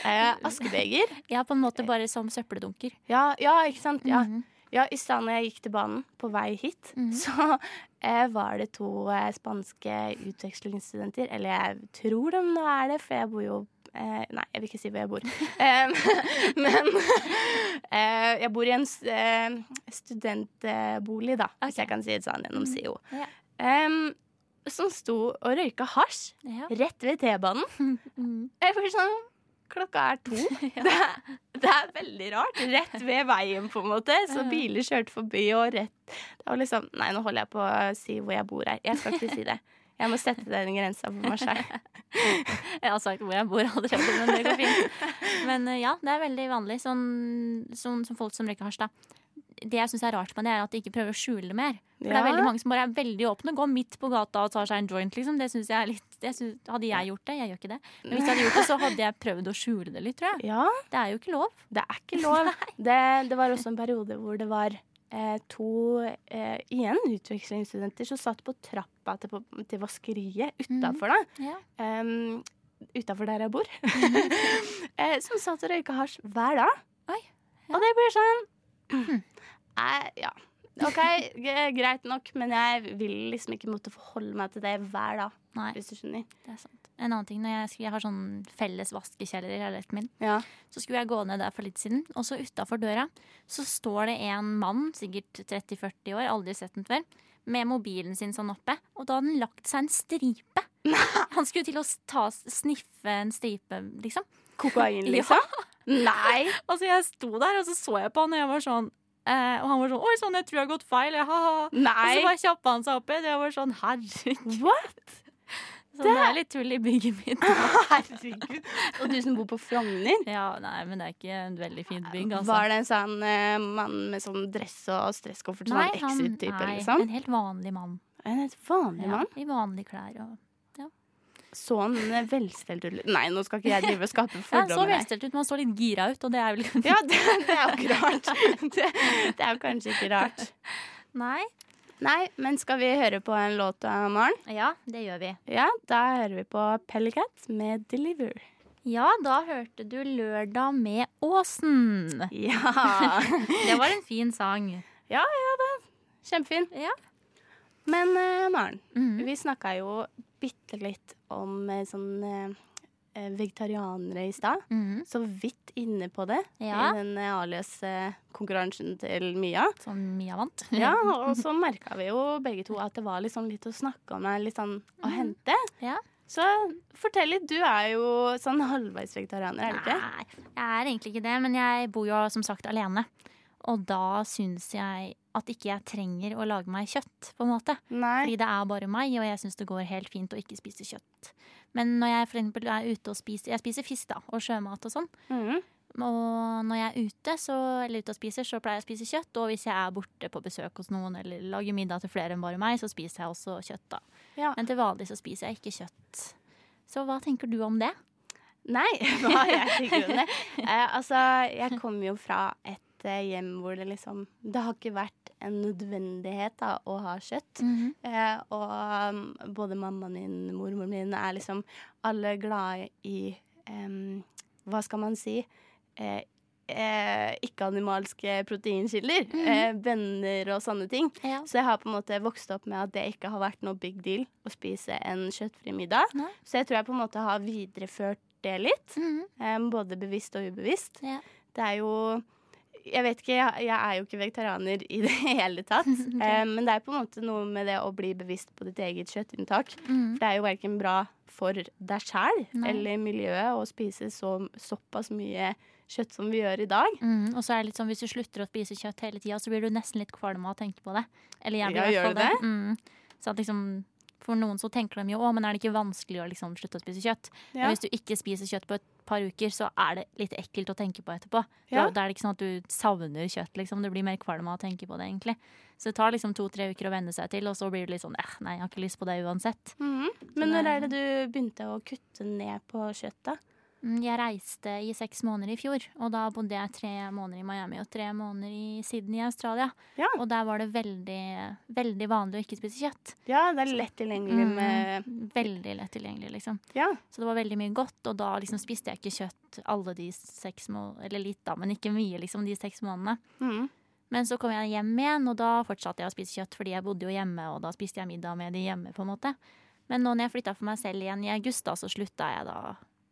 Eh, askebeger.
Ja, på en måte bare som søppeldunker.
Ja, ja, ikke sant? Ja.
Mhm.
Ja, I stedet når jeg gikk til banen på vei hit,
Mhm.
så eh, var det to eh, spanske utvekslingsstudenter. Eller jeg tror de nå er det, for jeg bor jo eh, Nei, jeg vil ikke si hvor jeg bor. Men eh, jeg bor i en eh, studentbolig, da, hvis jeg kan si det sånn, gjennom SIO.
yeah.
um, som sto og røyka hasj
Ja.
rett ved T-banen.
Mm.
Jeg blir sånn Klokka er to. Det, er, det er veldig rart. Rett ved veien, på en måte. Så biler kjørte forbi, og rett Det var liksom Nei, nå holder jeg på å si hvor jeg bor her. Jeg skal ikke si det. Jeg må sette den grensa for meg sjøl.
Jeg har sagt hvor jeg bor allerede, men det går fint. Men eh, ja, det er veldig vanlig. Sånn, sånn som folk som røyker hasj, da. Det jeg syns er rart med det, er at de ikke prøver å skjule det mer. For det er veldig mange som bare er veldig åpne, går midt på gata og tar seg en joint, liksom. Det synes jeg er litt det synes, Hadde jeg gjort det, jeg gjør ikke det, men hvis jeg hadde gjort det, så hadde jeg prøvd å skjule det litt, tror jeg.
Ja,
Det er jo ikke lov.
det er ikke lov. Det, det var også en periode hvor det var eh, to eh, igjen utvekslingsstudenter som satt på trappa til, på, til vaskeriet utafor, da.
Ja.
Um, utafor der jeg bor. eh, som satt og røyka hasj hver dag.
Oi, ja.
Og det blir sånn eh, Ja. OK, greit nok, men jeg vil liksom ikke måtte forholde meg til det hver dag.
Nei,
Hvis du skjønner.
det er sant. En annen ting, når jeg, skulle- jeg har sånn felles vaskekjeller i leiligheten min,
Ja.
så skulle jeg gå ned der for litt siden, og så utafor døra så står det en mann, sikkert 30-40 år, aldri sett den før, med mobilen sin sånn oppe, og da hadde han lagt seg en stripe. Han skulle til å ta, sniffe en stripe, liksom.
Kokain,
Ja.
liksom? Nei!
Altså, jeg sto der, og så så jeg på han, og jeg var sånn eh, Og han var sånn Oi sann, jeg tror jeg har gått feil. Jeg, ha-ha. Og så bare kjappa han seg opp igjen. det. Jeg var sånn Herregud.
What?
Så det er litt tull i bygget mitt.
Herregud. Og du som bor på Frogner.
Ja, nei, men det er ikke en veldig fint bygg, altså.
Var det en sånn eh, mann med sånn dress og stresskoffert? Sånn Exit-type,
nei,
liksom?
en helt vanlig mann.
En helt vanlig
Ja,
mann?
I vanlige klær og
Så han velstelt ut? Nei, nå skal ikke jeg drive og skape
ja, Så
fordommer.
velstelt ut, man så litt gira ut, og det er vel
Ja, det, det er jo ikke rart. Det, det er jo kanskje ikke rart.
Nei.
Nei, men skal vi høre på en låt av Maren?
Ja, det gjør vi.
Ja, da hører vi på Pellecat med 'Deliver'.
Ja, da hørte du 'Lørdag med Åsen'.
Ja.
Det var en fin sang.
ja, ja, da. Kjempefin.
Ja.
Men uh, Maren,
Mhm.
vi snakka jo bitte litt om eh, sånn eh, eh, vegetarianere i stad.
Mhm.
Så vidt inne på det
Ja.
i den alias-konkurransen til Mia.
Som Mia vant.
Ja, og så merka vi jo begge to at det var liksom litt å snakke om, litt sånn å hente.
Ja.
Så fortell litt. Du er jo sånn halvveis vegetarianer, er du ikke?
Nei, jeg er egentlig ikke det, men jeg bor jo som sagt alene. Og da syns jeg at ikke jeg trenger å lage meg kjøtt, på en måte.
Nei.
Fordi det er bare meg, og jeg syns det går helt fint å ikke spise kjøtt. Men når jeg for eksempel er ute og spiser Jeg spiser fisk, da, og sjømat og sånn.
Mm.
Og når jeg er ute, så, eller ute og spiser, så pleier jeg å spise kjøtt. Og hvis jeg er borte på besøk hos noen eller lager middag til flere enn bare meg, så spiser jeg også kjøtt, da.
Ja.
Men til vanlig så spiser jeg ikke kjøtt. Så hva tenker du om det?
Nei, hva jeg tenker om det? Eh, altså, jeg kommer jo fra et eh, hjem hvor det liksom Det har ikke vært en nødvendighet da, å ha kjøtt. Eh, og um, både mammaen min, mormoren min, er liksom alle glade i um, Hva skal man si? Eh, eh, Ikke-animalske proteinkilder. eh, venner og sånne ting.
Ja.
Så jeg har på en måte vokst opp med at det ikke har vært noe big deal å spise en kjøttfri middag.
Nei.
Så jeg tror jeg på en måte har videreført det litt.
Mhm.
em, både bevisst og ubevisst.
Ja.
Det er jo Jeg vet ikke, jeg, jeg er jo ikke vegetarianer i det hele tatt. Em, men det er på en måte noe med det å bli bevisst på ditt eget kjøttinntak.
Mm.
For det er jo verken bra for deg sjæl eller miljøet å spise så, såpass mye kjøtt som vi gjør i dag.
Mm, og så er det litt sånn, Hvis du slutter å spise kjøtt hele tida, så blir du nesten litt kvalm av å tenke på det. Eller jeg blir
Ja,
i hvert fall
du
det. Mm. Så at liksom, For noen så tenker de jo å, men er det ikke vanskelig å liksom slutte å spise kjøtt.
Ja.
Men hvis du ikke spiser kjøtt på et par uker, så er det litt ekkelt å tenke på etterpå.
Ja.
Da, er det ikke sånn at du savner kjøtt, liksom. Du blir mer kvalm av å tenke på det, egentlig. Så det tar liksom to-tre uker å venne seg til, og så blir det litt sånn eh, nei, jeg har ikke lyst på det uansett.
Mhm. Men når er det du begynte å kutte ned på kjøtt, da?
Mm, Jeg reiste i seks måneder i fjor, og da bodde jeg tre måneder i Miami og tre måneder i Sydney i Australia.
Ja.
Og der var det veldig, veldig vanlig å ikke spise kjøtt.
Ja, det er lett tilgjengelig
Mm. Veldig lett tilgjengelig, liksom.
Ja.
Så det var veldig mye godt, og da liksom spiste jeg ikke kjøtt alle de seks månedene, eller litt da, men ikke mye, liksom, de seks månedene.
Mm.
Men så kom jeg hjem igjen, og da fortsatte jeg å spise kjøtt, fordi jeg bodde jo hjemme, og da spiste jeg middag med de hjemme, på en måte. Men nå når jeg flytta for meg selv igjen i august, da, så slutta jeg da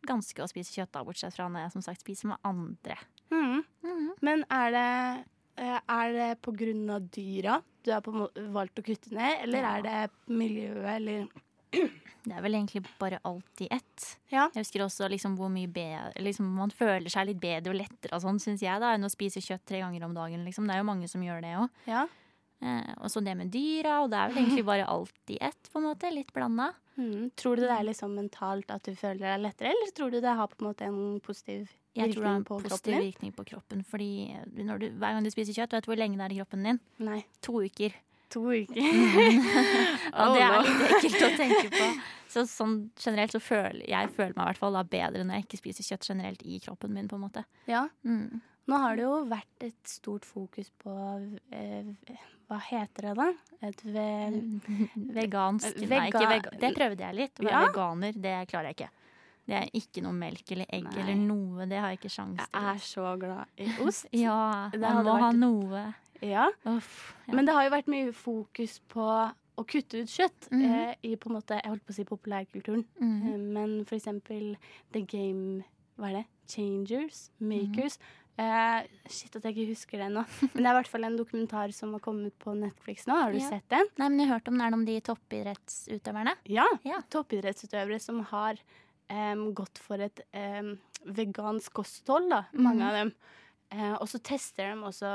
ganske å spise kjøtt, da, bortsett fra når jeg som sagt spiser med andre.
Mm.
Mhm.
Men er det, eh, er det på grunn av dyra du har valgt å kutte ned, eller
Ja.
er det miljøet, eller
Det er vel egentlig bare alt i ett.
Ja.
Jeg husker også liksom hvor mye bedre liksom Man føler seg litt bedre og lettere og sånn, syns jeg, da, enn å spise kjøtt tre ganger om dagen. Liksom. Det er jo mange som gjør det òg.
Ja.
Eh, og så det med dyra, og det er vel egentlig bare alt i ett, på en måte. Litt blanda.
Mm. Tror du det er liksom mentalt at du føler deg lettere, eller tror du det har på en måte en positiv
Jeg tror det har en
på
positiv virkning på kroppen. Fordi når du, hver gang du spiser kjøtt, vet du hvor lenge det er i kroppen din?
Nei.
To uker.
To uker.
Og
Oh,
det er litt ekkelt å tenke på. Så sånn generelt så føler jeg føler meg i hvert fall da bedre når jeg ikke spiser kjøtt generelt i kroppen min, på en måte.
ja.
Mm.
Nå har det jo vært et stort fokus på eh, Hva heter det, da? Et ve...
Vegansk Nei,
Vega-
ikke vega det prøvde jeg litt. Å være
Ja.
veganer, det klarer jeg ikke. Det er ikke noe melk eller egg
Nei.
eller noe. Det har jeg ikke sjans
Jeg er så glad i ost.
Ja, man
må
må ha noe.
Ja.
Uff. Ja.
Men det har jo vært mye fokus på å kutte ut kjøtt
Mhm.
eh, i på en måte, jeg holdt på å si populærkulturen.
Mhm.
Eh, men for eksempel The Game Hva er det? Changers? Makers? Eh, shit at jeg ikke husker det nå. Men det er i hvert fall en dokumentar som har kommet på Netflix nå. Har du
Ja.
sett den?
Nei, men jeg har hørt om den er det om de toppidrettsutøverne.
Ja.
Ja.
Toppidrettsutøvere som har um, gått for et um, vegansk kosthold, da, mange
mm.
av dem. Uh, og så tester de også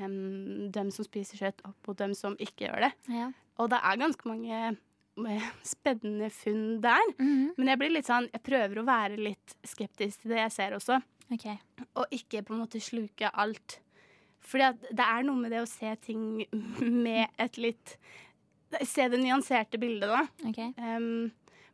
um, dem som spiser kjøtt, opp mot dem som ikke gjør det.
Ja.
Og det er ganske mange eh, spennende funn der.
Mhm.
Men jeg blir litt sånn, jeg prøver å være litt skeptisk til det jeg ser også.
OK.
Og ikke på en måte sluke alt. Fordi det er noe med det å se ting med et litt Se det nyanserte bildet, da.
Okay.
Um,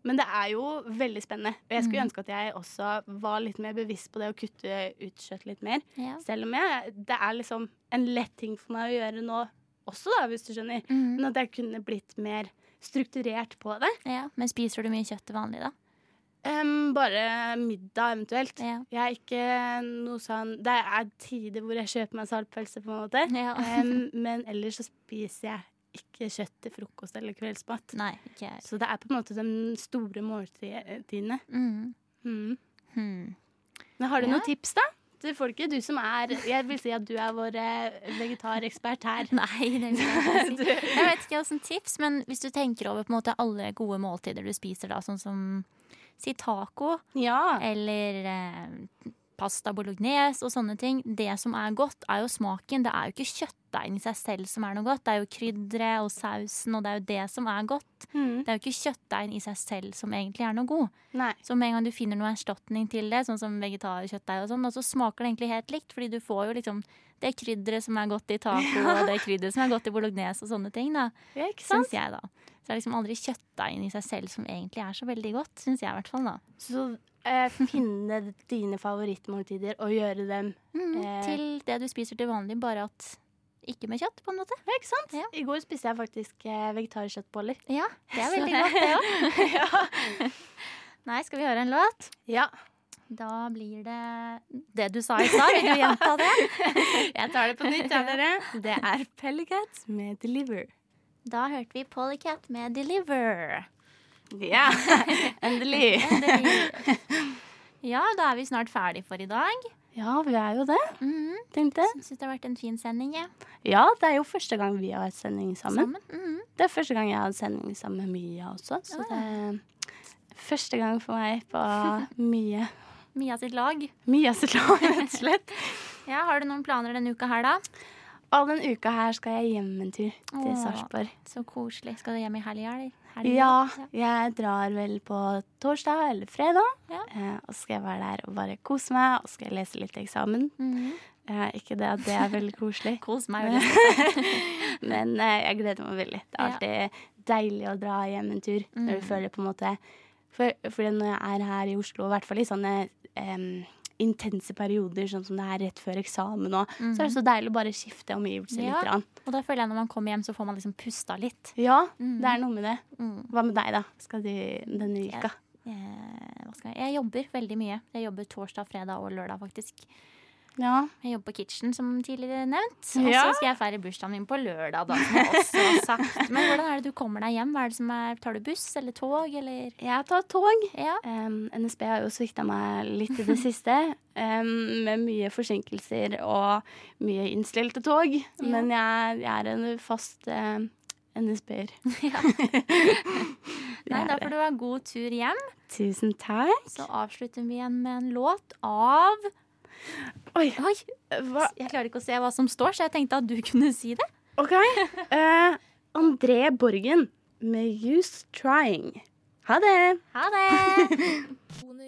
men det er jo veldig spennende. Og jeg skulle
Mhm.
ønske at jeg også var litt mer bevisst på det å kutte ut kjøtt litt mer.
Ja.
Selv om jeg, det er liksom en lett ting for meg å gjøre nå også, da, hvis du skjønner.
Mm.
Men at jeg kunne blitt mer strukturert på det.
ja. Men spiser du mye kjøtt til vanlig, da?
Um, bare middag eventuelt.
Ja.
Jeg er ikke noe sånn Det er tider hvor jeg kjøper meg saltpølse, på en måte.
Ja.
Um, men ellers så spiser jeg ikke kjøtt til frokost eller kveldsmat.
Nei.
Så det er på en måte de store måltidene.
Mm.
Mm.
Hmm.
Men har du
Ja.
noen tips, da? Til folket, du som er Jeg vil si at du er vår eh, vegetarekspert her.
Nei, det vil jeg ikke si. Jeg vet ikke hva som tips, men hvis du tenker over på en måte alle gode måltider du spiser, da, sånn som si taco
Ja.
eller eh, pasta bolognese og sånne ting. Det som er godt, er jo smaken. Det er jo ikke kjøttdeigen i seg selv som er noe godt. Det er jo krydderet og sausen, og det er jo det som er godt.
Mm.
Det er jo ikke kjøttdeigen i seg selv som egentlig er noe god.
Nei.
Så med en gang du finner noe erstatning til det, sånn som vegetarkjøttdeig og sånn, og så smaker det egentlig helt likt, fordi du får jo liksom det krydderet som er godt i taco, og det krydderet som er godt i bolognese og sånne ting, da.
Ja?
Syns jeg, da. Så det er liksom aldri kjøttdeigen i seg selv som egentlig er så veldig godt, syns jeg i hvert fall, da.
Så eh, finne dine favorittmåltider og gjøre dem
Mm,
Eh.
Til det du spiser til vanlig, bare at ikke med kjøtt, på en måte.
Ja, ikke sant?
Ja.
I går spiste jeg faktisk eh, vegetarkjøttboller.
Ja, det er veldig godt, det òg. Nei, skal vi høre en låt?
Ja.
Da blir det det du sa i stad. Vil du gjenta det?
Jeg tar det på nytt, jeg, dere. Det er Pellycat med Deliver.
Da hørte vi Polycat med Deliver.
Ja, endelig.
Ja, da er vi snart ferdig for i dag.
Ja, vi er jo det,
Mhm.
tenkte jeg.
Syns det har vært en fin sending. Ja.
Ja, det er jo første gang vi har hatt sending sammen.
Sammen. Mhm.
Det er første gang jeg har hatt sending sammen med Mia også, så
ja.
det er første gang for meg på mye.
Mia sitt lag.
Mia sitt lag, rett og slett.
Ja, Har du noen planer denne uka her, da?
All den uka her skal jeg hjem en tur til. Sarpsborg.
Så koselig. Skal du hjem i helga, eller? Helga?
Ja, jeg drar vel på torsdag eller fredag.
Ja.
Eh, og skal jeg være der og bare kose meg, og så skal jeg lese litt eksamen.
Mhm.
Eh, ikke det at det er veldig koselig,
Kos meg veldig.
men eh, jeg gleder meg veldig. Det er alltid deilig å dra hjem en tur når du
Mm.
føler på en måte For, for når jeg er her i Oslo, i hvert fall i sånne intense perioder, sånn som det er rett før eksamen og så er det så deilig å bare skifte omgivelser
Mhm. Ja.
litt.
Og da føler jeg når man kommer hjem, så får man liksom pusta litt.
Ja,
Mm.
det er noe med det.
Mm.
Hva med deg, da? Skal du denne uka?
Jeg, jeg? jeg jobber veldig mye. Jeg jobber torsdag, fredag og lørdag, faktisk.
Ja.
Jeg jobber på Kitchen, som tidligere nevnt. Og
Ja.
så skal jeg feire bursdagen min på lørdag, da, som jeg også har sagt. Men hvordan er det du kommer deg hjem? Er det som tar du buss eller tog, eller?
Jeg tar tog.
Ja.
Um, NSB har jo svikta meg litt i det siste, um, med mye forsinkelser og mye innstilte tog. Men jeg, jeg er en fast uh, NSB-er.
Nei, da får du ha god tur hjem.
Tusen takk.
Så avslutter vi igjen med en låt av
Oi,
Oi, jeg klarer ikke å se hva som står, så jeg tenkte at du kunne si det.
OK. Uh, André Borgen med 'Use Trying'. Ha det.
Ha det!